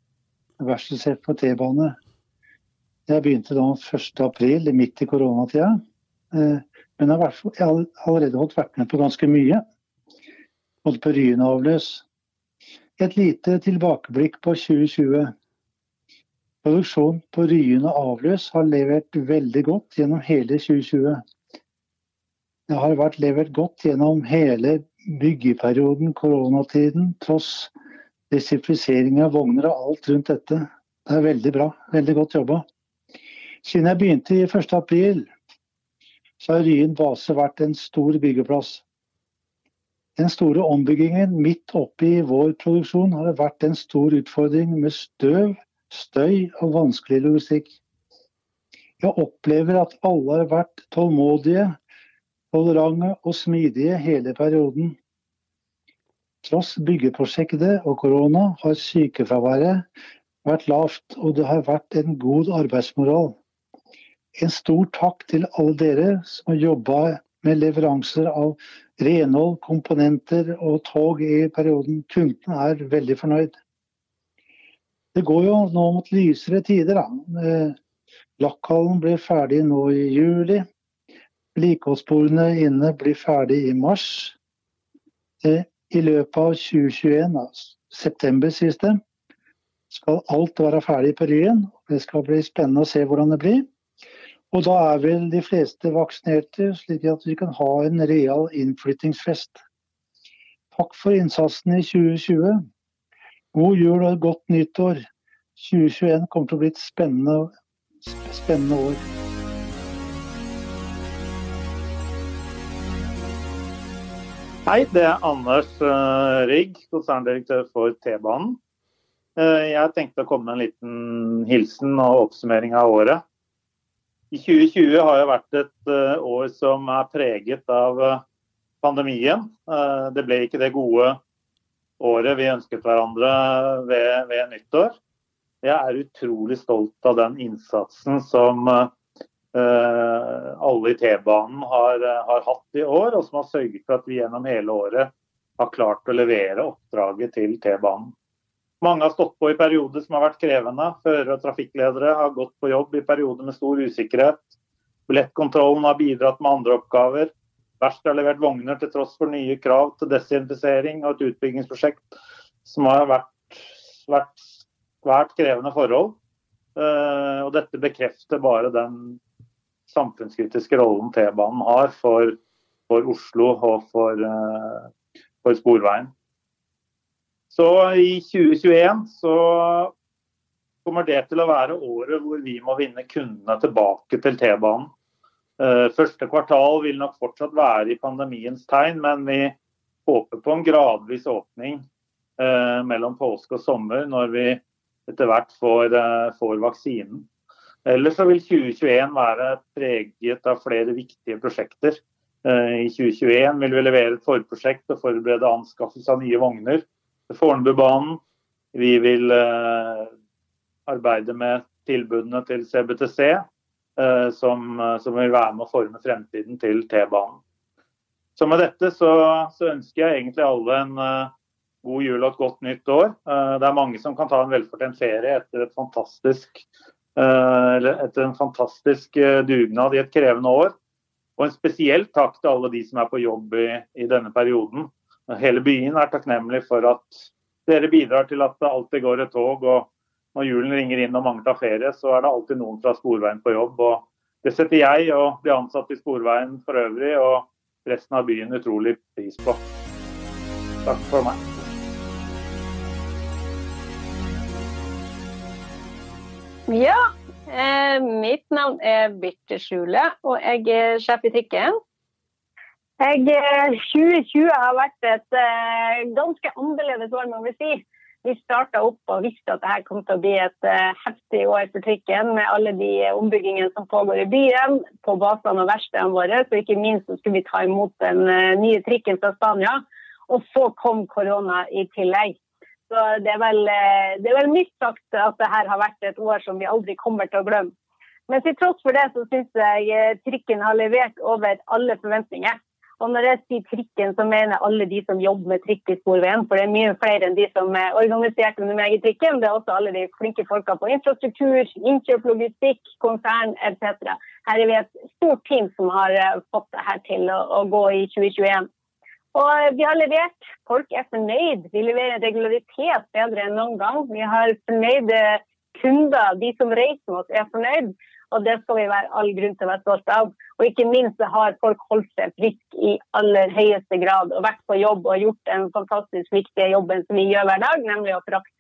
verkstedsjef på T-bane. Jeg begynte da 1.4, midt i koronatida. Eh, men jeg har allerede holdt vært med på ganske mye. Både på Ryen og avløs. Et lite tilbakeblikk på 2020. Produksjon på Ryen og avløs har levert veldig godt gjennom hele 2020. Det har vært levert godt gjennom hele byggeperioden, koronatiden, tross desinfisering av vogner og alt rundt dette. Det er veldig bra. Veldig godt jobba. Siden jeg begynte i 1.4, så har Ryen base vært en stor byggeplass. Den store ombyggingen midt oppi vår produksjon har vært en stor utfordring med støv, støy og vanskelig logistikk. Jeg opplever at alle har vært tålmodige, tolerante og smidige hele perioden. Tross byggeprosjektet og korona har sykefraværet vært lavt, og det har vært en god arbeidsmoral. En stor takk til alle dere som har jobba med leveranser av renhold, komponenter og tog i perioden. Kundene er veldig fornøyd. Det går jo nå mot lysere tider. da. Eh, Lakkhallen blir ferdig nå i juli. Vedlikeholdssporene inne blir ferdig i mars. Eh, I løpet av 2021, altså september siste, skal alt være ferdig på Ryen. Det skal bli spennende å se hvordan det blir. Og da er vel de fleste vaksinerte, slik at vi kan ha en real innflyttingsfest. Takk for innsatsen i 2020. God jul og godt nyttår. 2021 kommer til å bli et spennende, spennende år.
Hei, det er Anders Rygg, Rigg, konserndirektør for T-banen. Uh, jeg tenkte å komme med en liten hilsen og oppsummering av året. I 2020 har jo vært et uh, år som er preget av uh, pandemien. Uh, det ble ikke det gode året vi ønsket hverandre ved, ved, nyttår. Jeg er utrolig stolt av den innsatsen som alle i T-banen har, har, hatt i år, og som har sørget for at vi gjennom hele året har klart å levere oppdraget til T-banen. Mange har stått på i perioder som har vært krevende. Førere og trafikkledere har gått på jobb i perioder med stor usikkerhet. Billettkontrollen har bidratt med andre oppgaver. Verkstedet har levert vogner til tross for nye krav til desinfisering og et utbyggingsprosjekt som har vært, vært svært krevende forhold. Uh, og dette bekrefter bare den samfunnskritiske rollen T-banen har for, for, Oslo og for, uh, for Sporveien. Så i 2021 så kommer det til å være året hvor vi må vinne kundene tilbake til T-banen. Eh, første kvartal vil nok fortsatt være i pandemiens tegn, men vi håper på en gradvis åpning eh, mellom påske og sommer når vi etter hvert får, eh, får vaksinen. Ellers så vil 2021 være preget av flere viktige prosjekter. I 2021 vil vi levere et forprosjekt og forberede anskaffelse av nye vogner. Fornebubanen. Vi vil eh, arbeide med tilbudene til CBTC, eh, som, som, vil være med å forme fremtiden til T-banen. Så med dette så, så, ønsker jeg egentlig alle en god jul og et godt nytt år. Det er mange som kan ta en velfortjent ferie etter, etter en fantastisk dugnad i et krevende år. Og en spesiell takk til alle de som er på jobb i, i denne perioden. Hele byen er takknemlig for at dere bidrar til at det alltid går et tog. og Når julen ringer inn og mange tar ferie, så er det alltid noen fra Sporveien på jobb. og Det setter jeg og de ansatte i Sporveien for øvrig og resten av byen utrolig pris på. Takk for meg.
Ja, eh, mitt navn er Birte Skjule, og jeg er sjef i trikken. Jeg, 2020 eh, har vært et uh, ganske annerledes år, må vi si. Vi starta opp og visste at dette kom til å bli et uh, heftig år for trikken med alle de ombyggingene som pågår i byen, på basene og verkstedene våre. Så ikke minst så skulle vi ta imot den uh, nye trikken fra Spania. Og så kom korona i tillegg. Så det er vel, det er vel mildt sagt at dette har vært et år som vi aldri kommer til å glemme. Men til tross for det så syns jeg trikken har levert over alle forventninger. Og når jeg sier trikken, så mener jeg alle de som jobber med trikk i Sporveien. For det er mye flere enn de som er organisert under meg i trikken. Det er også alle de flinke folka på infrastruktur, innkjøp, logistikk, konsern etc. Her er vi et stort team som har eh, fått det her til å, å gå i 2021. Og vi har levert. Folk er fornøyd. Vi leverer regularitet bedre enn noen gang. Vi har fornøyde kunder. De som reiser med oss, er fornøyd. Og det skal vi være all grunn til å være stolte av. Og ikke minst har folk holdt seg friske i aller høyeste grad og vært på jobb og gjort den fantastisk viktige jobben som vi gjør hver dag, nemlig å frakte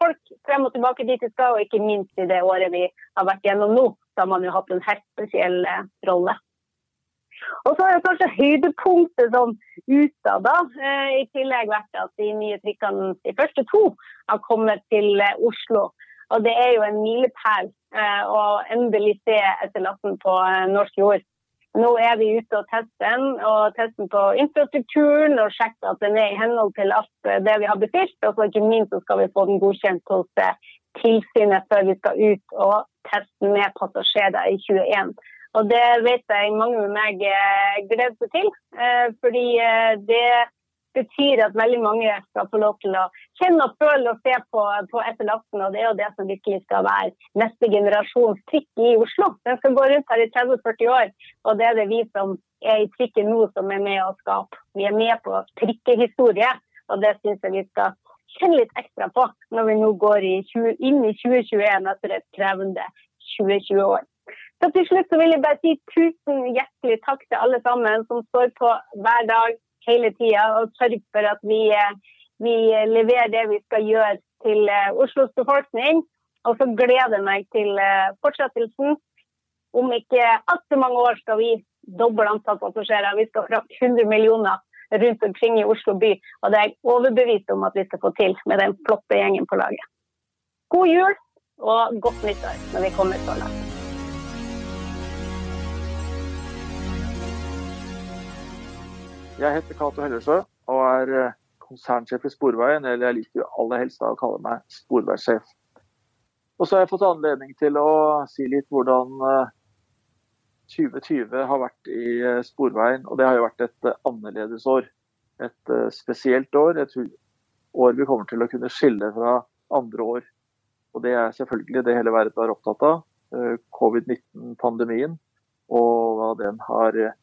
folk frem og tilbake dit de skal. Og ikke minst i det året vi har vært gjennom nå, Da har man jo hatt en helt spesiell eh, rolle. Og så har det kanskje høydepunktet sånn utad, da. Eh, I tillegg vært at de nye trikkene, de første to, har kommet til eh, Oslo. Og det er jo en milepæl eh, å endelig se SL18 på eh, norsk jord. Nå er vi ute og tester den, og tester på infrastrukturen og sjekker at den er i henhold til alt eh, det vi har bestilt. Og så ikke minst så skal vi få den godkjent hos tilsynet før vi skal ut og teste med passasjerer i 21. Og det vet jeg mange med meg gleder seg til, fordi det betyr at veldig mange skal få lov til å kjenne og føle og se på, på SL18. Og det er jo det som virkelig skal være neste generasjons trikk i Oslo. Den skal gå rundt her i 30-40 år, og det er det vi som er i trikken nå som er med å skape. Vi er med på trikkehistorie, og det syns jeg vi skal kjenne litt ekstra på når vi nå går i 20, inn i 2021 etter et krevende 2020 år. Så til slutt så vil jeg bare si tusen hjertelig takk til alle sammen som står på hver dag hele tida og sørge for at vi, eh, vi, leverer det vi skal gjøre til eh, Oslos befolkning. Og så gleder jeg meg til eh, fortsettelsen. Om ikke altfor mange år skal vi doble antall passasjerer. Vi skal frakte 100 millioner rundt omkring i Oslo by. Og det er jeg overbevist om at vi skal få til med den flotte gjengen på laget. God jul og godt nyttår når vi kommer så langt.
Jeg heter Cato Hellersø og er eh, konsernsjef i Sporveien, eller jeg liker jo aller helst å kalle meg sporveissjef. Og så har jeg fått anledning til å si litt hvordan 2020 eh, har vært i eh, Sporveien. Og det har jo vært et annerledes år. Et spesielt år. Et år vi kommer til å kunne skille fra andre år. Og det er selvfølgelig det hele verden er opptatt av. Covid-19-pandemien og hva den har Eh,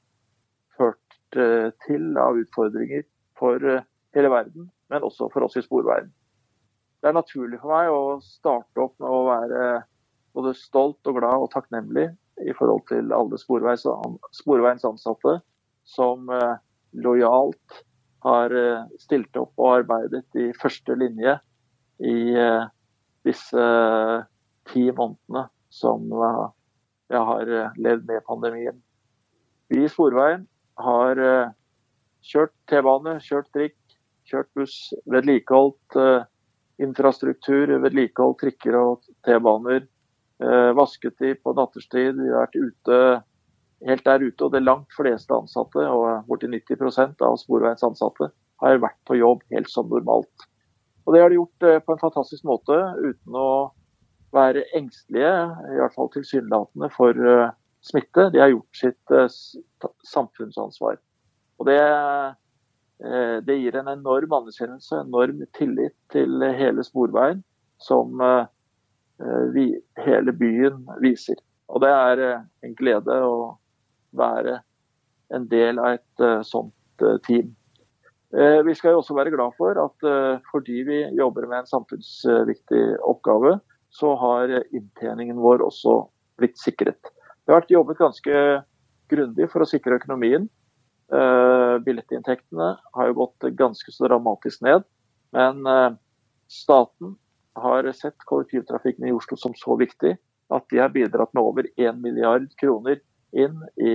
til av utfordringer for eh, hele verden, men også for oss i Sporveien. Det er naturlig for meg å starte opp med å være både stolt og glad og takknemlig i forhold til alle Sporveiens ansatte som eh, lojalt har stilt opp og arbeidet i første linje i disse ti månedene som jeg har levd med pandemien. Vi i Sporveien har eh, kjørt T-bane, kjørt drikk, kjørt buss, vedlikeholdt eh, infrastruktur, vedlikeholdt trikker og T-baner. Eh, vasket de på natterstid. Vi har vært ute helt der ute. Og det langt fleste ansatte, og borti 90 av Sporveiens ansatte, har vært på jobb helt som normalt. Og Det har de gjort på en fantastisk måte uten å være engstelige, i hvert fall tilsynelatende, for smitte. De har gjort sitt uh, samfunnsansvar. Og det, uh, det, gir en enorm anerkjennelse, enorm tillit til hele Sporveien, som uh, vi, hele byen viser. Og det er en glede å være en del av et sånt team. Vi skal jo også være glad for at fordi vi jobber med en samfunnsviktig oppgave, så har inntjeningen vår også blitt sikret. Det har vært jobbet ganske grundig for å sikre økonomien. Uh, billettinntektene har jo gått ganske så dramatisk ned. Men uh, staten har sett kollektivtrafikken i Oslo som så viktig at de har bidratt med over 1 milliard kroner inn i,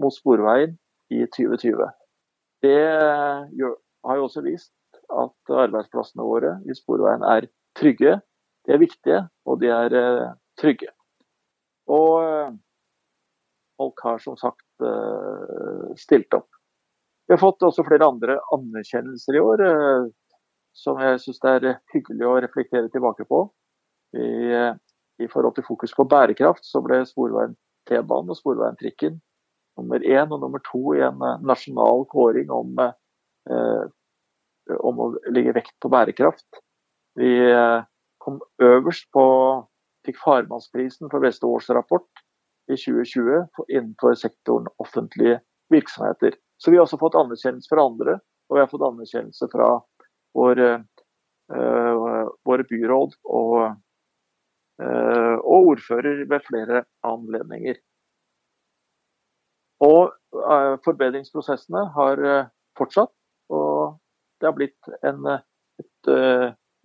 mot Sporveien i 2020. Det har jo også vist at arbeidsplassene våre i Sporveien er trygge. De er viktige, og de er uh, trygge. Og eh, folk har som sagt eh, stilt opp. Vi har fått også flere andre anerkjennelser i år eh, som jeg syns det er hyggelig å reflektere tilbake på. I, I, forhold til fokus på bærekraft så ble Sporveien T-banen og Sporveien Trikken nummer én og nummer to i en nasjonal kåring om, eh, om å legge vekt på bærekraft. Vi eh, kom øverst på Fikk Farmannsprisen for beste årsrapport i 2020 innenfor sektoren offentlige virksomheter. Så vi har også fått anerkjennelse fra andre, og vi har fått anerkjennelse fra våre, øh, våre byråd og, øh, og ordfører ved flere anledninger. Og øh, forbedringsprosessene har fortsatt, og det har blitt en, et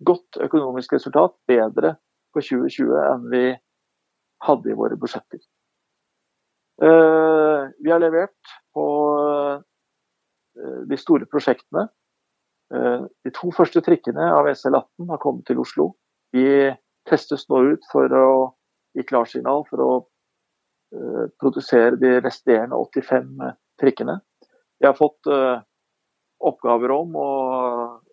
godt økonomisk resultat, bedre for 2020 enn vi hadde i våre budsjetter. Vi har levert på de store prosjektene. De to første trikkene av SL18 har kommet til Oslo. De testes nå ut for å gi klarsignal for å produsere de resterende 85 trikkene. Vi har fått oppgaver om å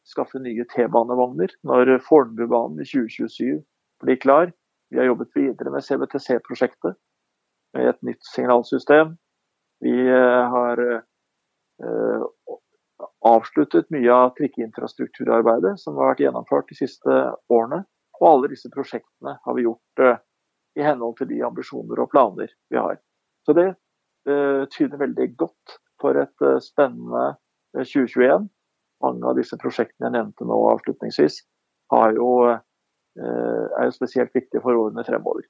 skaffe nye T-banevogner når Fornebubanen i 2027 blir klar. Vi har jobbet videre med CBTC-prosjektet med et nytt signalsystem. Vi eh, har eh, avsluttet mye av trikkeinfrastrukturarbeidet som har vært gjennomført de siste årene. Og alle disse prosjektene har vi gjort eh, i henhold til de ambisjoner og planer vi har. Så det tyder veldig godt for et spennende 2021. Mange av disse prosjektene jeg nevnte nå avslutningsvis, har jo, er jo spesielt viktig for årene fremover.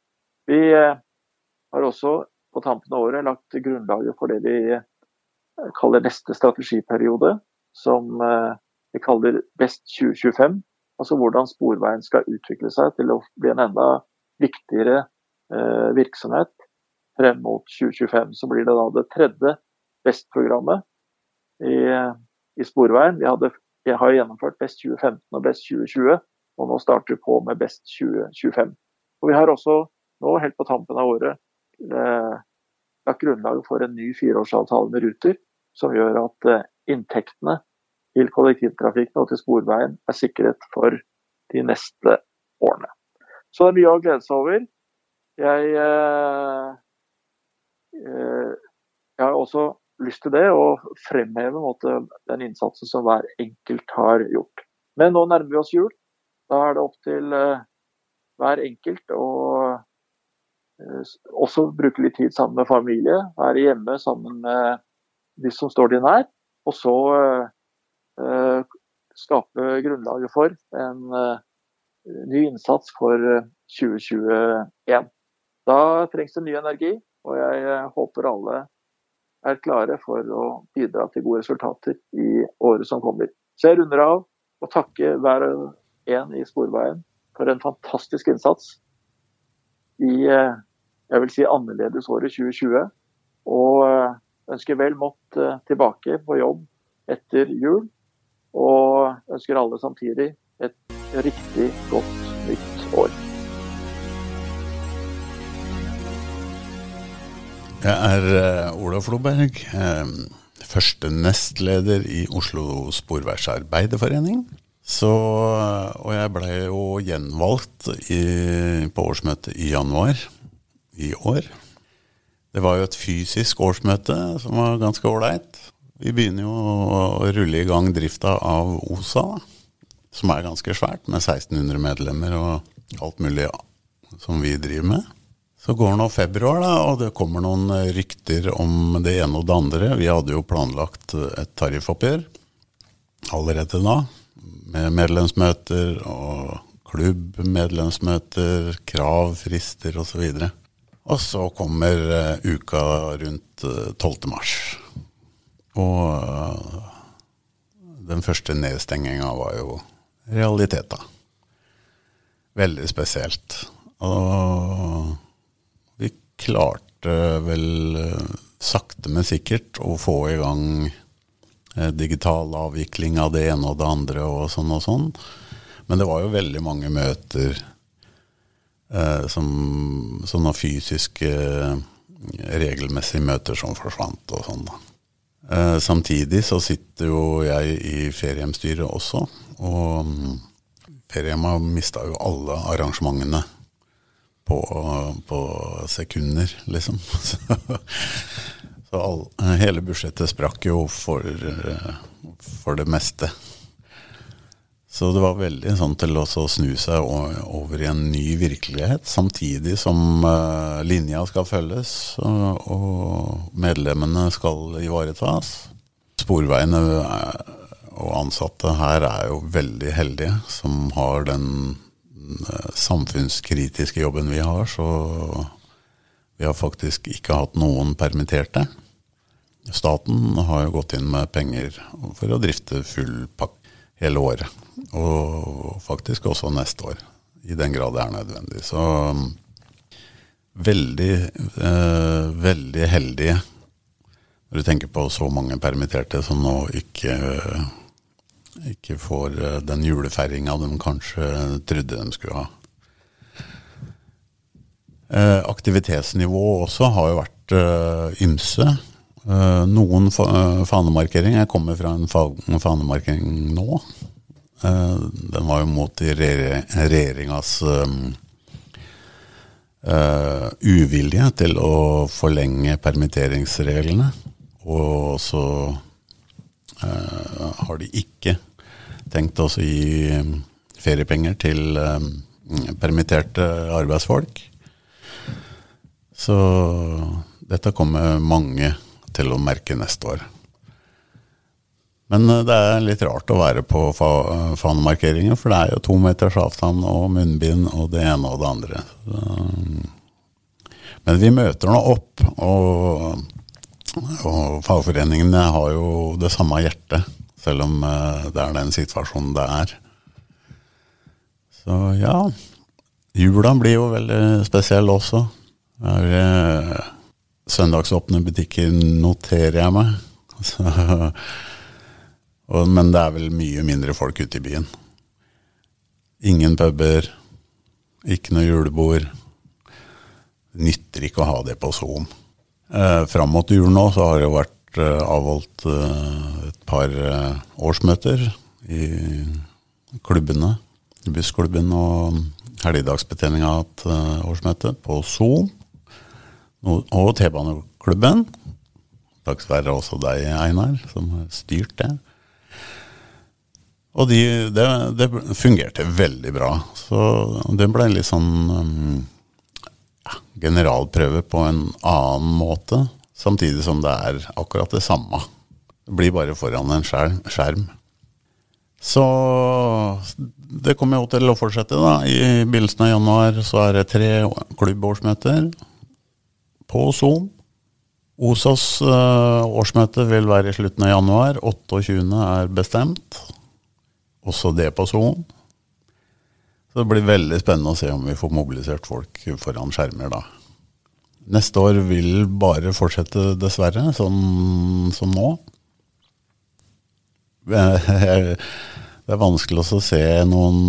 Vi har også på tampen av året lagt grunnlaget for det vi kaller neste strategiperiode, som vi kaller Best 2025. Altså hvordan Sporveien skal utvikle seg til å bli en enda viktigere virksomhet frem mot 2025. Så blir det da det tredje Best-programmet i, i, Sporveien. Vi, hadde, vi har gjennomført Best 2015 og Best 2020, og nå starter vi på med Best 2025. Og Vi har også nå, helt på tampen av året, eh, lagt grunnlaget for en ny fireårsavtale med Ruter, som gjør at eh, inntektene til kollektivtrafikken og til Sporveien er sikret for de neste årene. Så det er mye å glede seg over. Jeg, eh, eh jeg har også lyst til det, og fremheve måte, den innsatsen som hver enkelt har gjort. Men nå nærmer vi oss jul. Da er det opp til uh, hver enkelt å uh, også bruke litt tid sammen med familie. Være hjemme sammen med de som står de nær. Og så uh, skape grunnlaget for en ny innsats for 2021. Da trengs det ny energi, og jeg håper alle er klare for å bidra til gode resultater i året som kommer. Så jeg runder av og takker hver en i Sporveien for en fantastisk innsats i eh, jeg vil si annerledesåret 2020. Og eh, ønsker vel mått eh, tilbake på jobb etter jul. Og ønsker alle samtidig et riktig godt nytt år.
Jeg er Ola Floberg, første nestleder i Oslo Sporveisarbeiderforening. Så, og jeg ble jo gjenvalgt i, på årsmøtet i januar i år. Det var jo et fysisk årsmøte som var ganske ålreit. Vi begynner jo å rulle i gang drifta av OSA, som er ganske svært, med 1600 medlemmer og alt mulig som vi driver med. Så går nå februar, da, og det kommer noen rykter om det ene og det andre. Vi hadde jo planlagt et tariffoppgjør allerede da, med medlemsmøter og klubbmedlemsmøter, krav, frister osv. Og, og så kommer uh, uka rundt uh, eh, 12. mars. Og uh, den første nedstenginga var jo realiteta. Veldig spesielt. Og klarte vel eh, sakte, men sikkert å få i gang eh, digital avvikling av det ene og det andre og sånn og sånn. Men det var jo veldig mange møter eh, som sånne fysiske, regelmessige møter som forsvant og sånn, da. Eh, samtidig så sitter jo jeg i feriehjemstyret også, og feriehjemma Feriehjem mista jo alle arrangementene på, på sekunder, liksom. Så, Så all, hele budsjettet sprakk jo for, eh, for det meste. Så det var veldig sånn til å snu seg over i en ny virkelighet, samtidig som uh, linja skal følges og, og medlemmene skal ivaretas. Sporveiene og ansatte her er jo veldig heldige som har den samfunnskritiske jobben vi har, så vi har faktisk ikke hatt noen permitterte. Staten har jo gått inn med penger for å drifte full pakke hele året. Og faktisk også neste år, i den grad det er nødvendig. Så veldig, eh, veldig heldige når du tenker på så mange permitterte som nå ikke, ikke får eh, den julefeiringa de kanskje trodde de skulle ha. Eh, aktivitetsnivået også har jo vært eh, ymse. Eh, noen eh, fanemarkering. Jeg kommer fra en, fa fanemarkering nå. Eh, den var jo mot regjeringas uvilje til å forlenge permitteringsreglene. Og så har de ikke tenkt å gi feriepenger til permitterte arbeidsfolk. Så dette kommer mange til å merke neste år. Men eh, det er litt rart å være på fa fanemarkeringer, for det er jo to meters avstand og munnbind og det ene og det andre. Men vi møter nå opp, og, og fagforeningene har jo det samme hjertet, selv om eh, det er den situasjonen det er. Så ja, jula blir jo veldig spesiell også. Det er eh, søndagsåpne butikker, noterer jeg meg. Så og, men det er vel mye mindre folk ute i byen. Ingen puber, ikke noe julebord. Nytter ikke å ha det på Zoom. Eh, Fram mot jul nå så har det vært eh, avholdt eh, et par eh, årsmøter i klubbene. Bussklubben og Helligdagsbetjeninga har hatt eh, årsmøte på Zoom. Og T-baneklubben. Takk være også deg, Einar, som har styrt det. Og de, det, det, fungerte veldig bra. Så det ble litt sånn um, ja, generalprøve på en annen måte, samtidig som det er akkurat det samme. Det blir bare foran en skjerm. Så det kommer jo til å fortsette, da. I begynnelsen av januar så er det tre klubbårsmøter på Zoom. OSAs uh, årsmøte vil være i slutten av januar. 28. er bestemt også det på Zoom. Så det blir veldig spennende å se om vi får mobilisert folk foran skjermer da. Neste år vil bare fortsette, dessverre, sånn som nå. Det er vanskelig å se noen,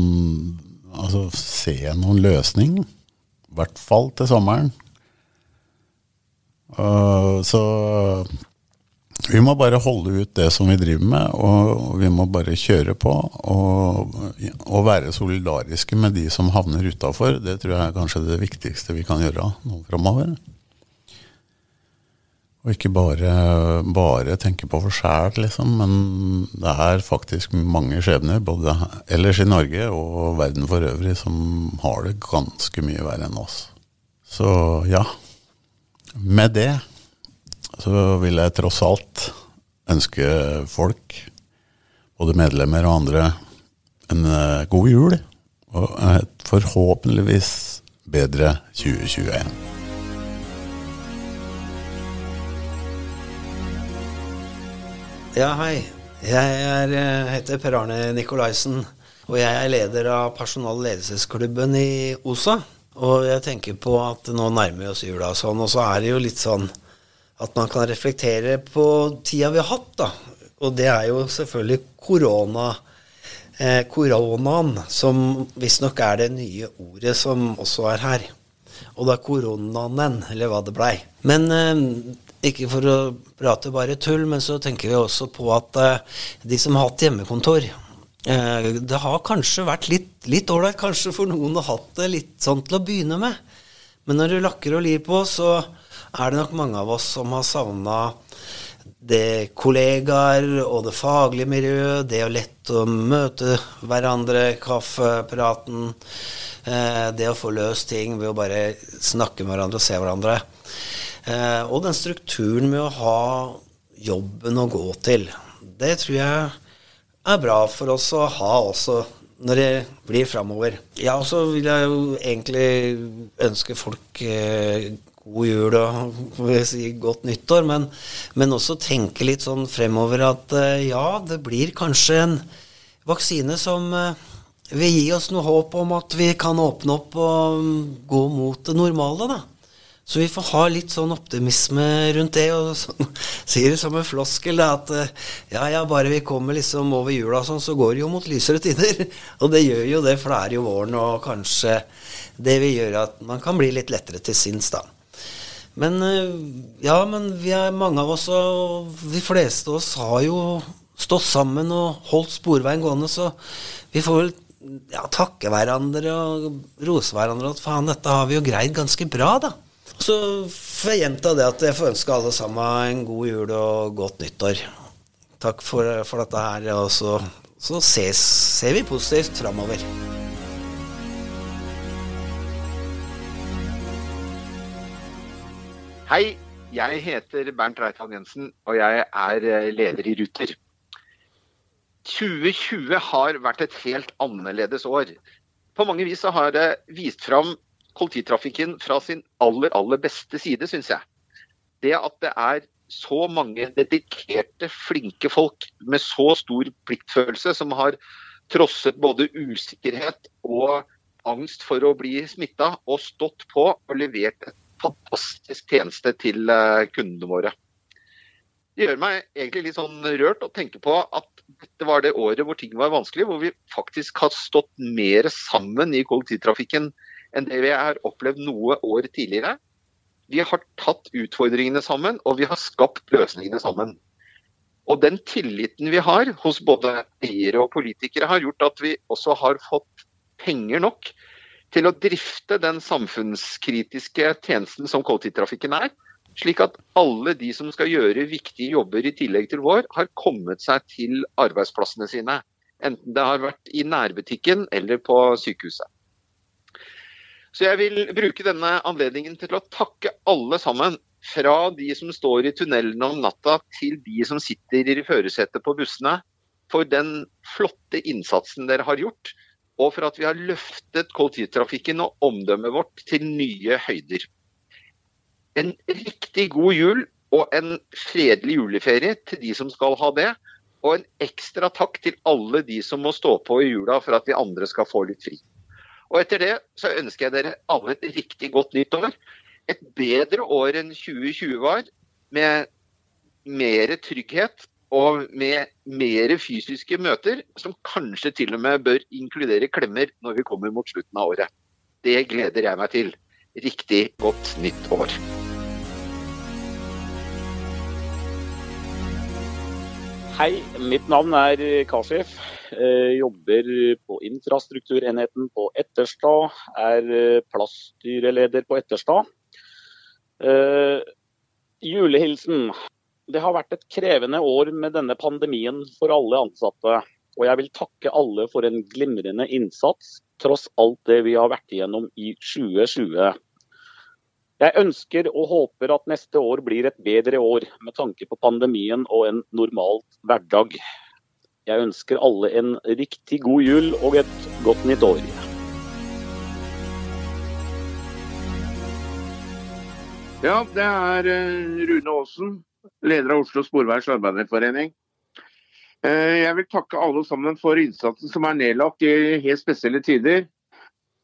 altså, se noen løsning. I hvert fall til sommeren. Uh, så vi må bare holde ut det som vi driver med, og vi må bare kjøre på. Og, og være solidariske med de som havner utafor. Det tror jeg er kanskje det viktigste vi kan gjøre nå framover. Og ikke bare, bare tenke på oss sjæl, liksom. Men det er faktisk mange skjebner, både ellers i Norge og verden for øvrig, som har det ganske mye verre enn oss. Så ja. Med det så vil jeg tross alt ønske folk, både medlemmer og andre, en eh, god jul. Og et forhåpentligvis bedre 2021.
Ja, hei. Jeg er, eh, heter Per Arne Nikolaisen, og jeg er leder av personal- og ledelsesklubben i OSA. Og jeg tenker på at nå nærmer vi oss jula og sånn, og så er det jo litt sånn at man kan reflektere på tida vi har hatt, da. Og det er jo selvfølgelig korona. Eh, koronaen, som visstnok er det nye ordet som også er her. Og er koronaen, eller hva det blei. Men eh, ikke for å prate bare tull, men så tenker vi også på at eh, de som har hatt hjemmekontor Det har kanskje vært litt ålreit kanskje for noen å ha hatt det litt sånn til å begynne med. Men når du lakker og lir på, så er det nok mange av oss som har savna det kollegaer og det faglige miljøet, det å lette å møte hverandre, kaffepraten, eh, det å få løst ting ved å bare snakke med hverandre og se hverandre. Eh, og den strukturen med å ha jobben å gå til. Det tror jeg er bra for oss å ha også når det blir framover. Ja, og så vil jeg jo egentlig ønske folk eh, god jul og si, godt nyttår, men, men, også tenke litt sånn fremover at eh, ja, det blir kanskje en vaksine som eh, vil gi oss noe håp om at vi kan åpne opp og gå mot det normale, da. Så vi får ha litt sånn optimisme rundt det, og så, sier det som en floskel at eh, ja, ja, bare vi kommer liksom over jula og sånn, så går det jo mot lysere tider. Og det gjør jo det, for det er jo våren, og kanskje det vil gjøre at man kan bli litt lettere til sinns, da. Men eh, ja, men vi er mange av oss, og de fleste av oss har jo stått sammen og holdt sporveien gående, så vi får vel ja, takke hverandre og rose hverandre at faen, dette har vi jo greid ganske bra, da. Så får jeg gjenta det at jeg får ønske alle sammen en god jul og godt nyttår. Takk for, for dette her. Og så, så ses, ser vi positivt framover.
Hei, jeg heter Bernt Reitan Jensen, og jeg er eh, leder i Ruter. 2020 har vært et helt annerledes år. På mange vis har det vist fram kollektivtrafikken fra sin aller, aller beste side, syns jeg. Det at det er så mange dedikerte, flinke folk med så stor pliktfølelse som har trosset både usikkerhet og angst for å bli smitta, og stått på og levert et fantastisk tjeneste til eh, kundene våre. Det gjør meg egentlig litt sånn rørt å tenke på at dette var det året hvor ting var vanskelig, hvor vi faktisk har stått mer sammen i kollektivtrafikken enn det vi har opplevd noe år tidligere. Vi har tatt utfordringene sammen, og vi har skapt løsningene sammen. Og den tilliten vi har hos både eiere og politikere, har gjort at vi også har fått penger nok til å drifte den samfunnskritiske tjenesten som kollektivtrafikken er. Slik at alle de som skal gjøre viktige jobber i tillegg til vår, har kommet seg til arbeidsplassene sine. Enten det har vært i nærbutikken eller på sykehuset. Så jeg vil bruke denne anledningen til å takke alle sammen. Fra de som står i tunnelene om natta, til de som sitter i førersetet på bussene. For den flotte innsatsen dere har gjort. Og for at vi har løftet kollektivtrafikken og omdømmet vårt til nye høyder. En riktig god jul og en fredelig juleferie til de som skal ha det. Og en ekstra takk til alle de som må stå på i jula for at vi andre skal få litt fri. Og etter det så ønsker jeg dere alle et riktig godt nytt år. Et bedre år enn 2020 var, med mer trygghet og med mer fysiske møter, som kanskje til og med bør inkludere klemmer når vi kommer mot slutten av året. Det gleder jeg meg til. Riktig godt nytt år.
Hei, mitt navn er Kashif. Eh, jobber på infrastrukturenheten på Etterstad. Er eh, plassstyreleder på Etterstad. Uh, julehilsen. Det har vært et krevende år med denne pandemien for alle ansatte. Og jeg vil takke alle for en glimrende innsats, tross alt det vi har vært igjennom i 2020. Jeg ønsker og håper at neste år blir et bedre år med tanke på pandemien og en normalt hverdag. Jeg ønsker alle en riktig god jul og et godt nytt år.
Ja, det er eh, Rune Aasen, leder av Oslo Sporveis Arbeiderforening. Eh, jeg vil takke alle sammen for innsatsen som er nedlagt i helt spesielle tider.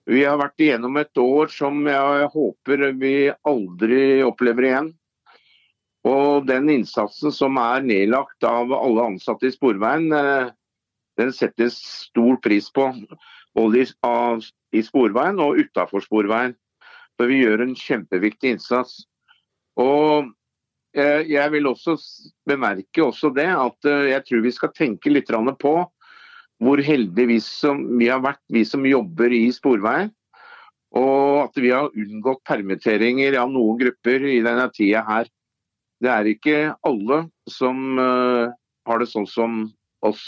Vi har vært igjennom et år som jeg håper vi aldri opplever igjen. Og den innsatsen som er nedlagt av alle ansatte i Sporveien, eh, den settes stor pris på. Både i Sporveien og utafor Sporveien. For vi gjør en kjempeviktig innsats. Og eh, jeg vil også bemerke også det at eh, jeg tror vi skal tenke litt på hvor heldige vi, som, vi har vært, vi som jobber i Sporveien. Og at vi har unngått permitteringer av noen grupper i denne tida her. Det er ikke alle som uh, har det sånn som oss.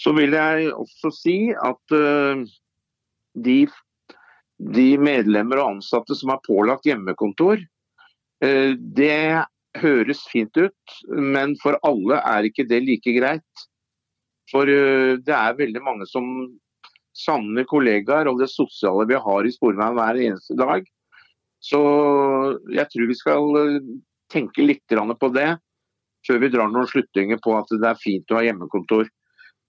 Så vil jeg også si at uh, de, de, medlemmer og ansatte som har pålagt hjemmekontor, uh, det høres fint ut, men for alle er ikke det like greit. For det er veldig mange som savner kollegaer og det sosiale vi har i Sporveien hver eneste dag. Så jeg tror vi skal tenke litt på det før vi drar noen slutninger på at det er fint å ha hjemmekontor.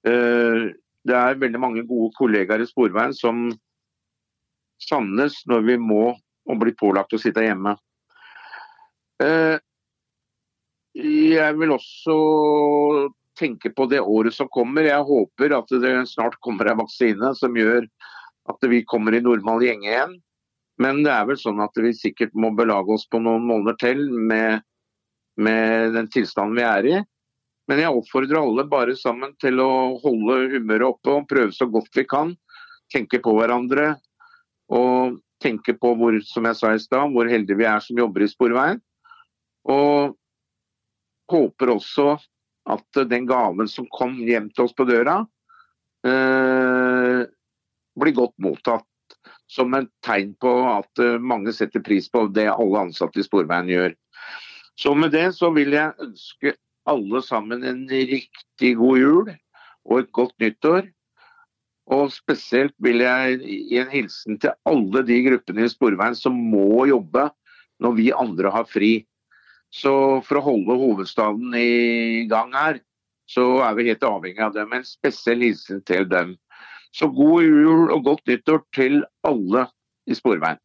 Eh, det er veldig mange gode kollegaer i Sporveien som savnes når vi må og blir pålagt å sitte hjemme. Eh, jeg vil også tenke på det året som kommer. Jeg håper at det snart kommer en vaksine som gjør at vi kommer i normal gjenge igjen. Men det er vel sånn at vi sikkert må belage oss på noen måneder til med med den tilstanden vi er i. Men jeg oppfordrer alle bare sammen til å holde humøret oppe og prøve så godt vi kan. Tenke på hverandre og tenke på hvor, som jeg sa i sted, hvor heldige vi er som jobber i Sporveien. Og håper også at den gaven som kom hjem til oss på døra, eh, blir godt mottatt. Som et tegn på at eh, mange setter pris på det alle ansatte i Sporveien gjør. Så med det så vil jeg ønske alle sammen en riktig god jul og et godt nyttår. Og spesielt vil jeg gi en hilsen til alle de gruppene i Sporveien som må jobbe når vi andre har fri. Så for å holde hovedstaden i gang her, så er vi helt avhengig av dem. En spesiell hilsen til dem. Så god jul og godt nyttår til alle i Sporveien.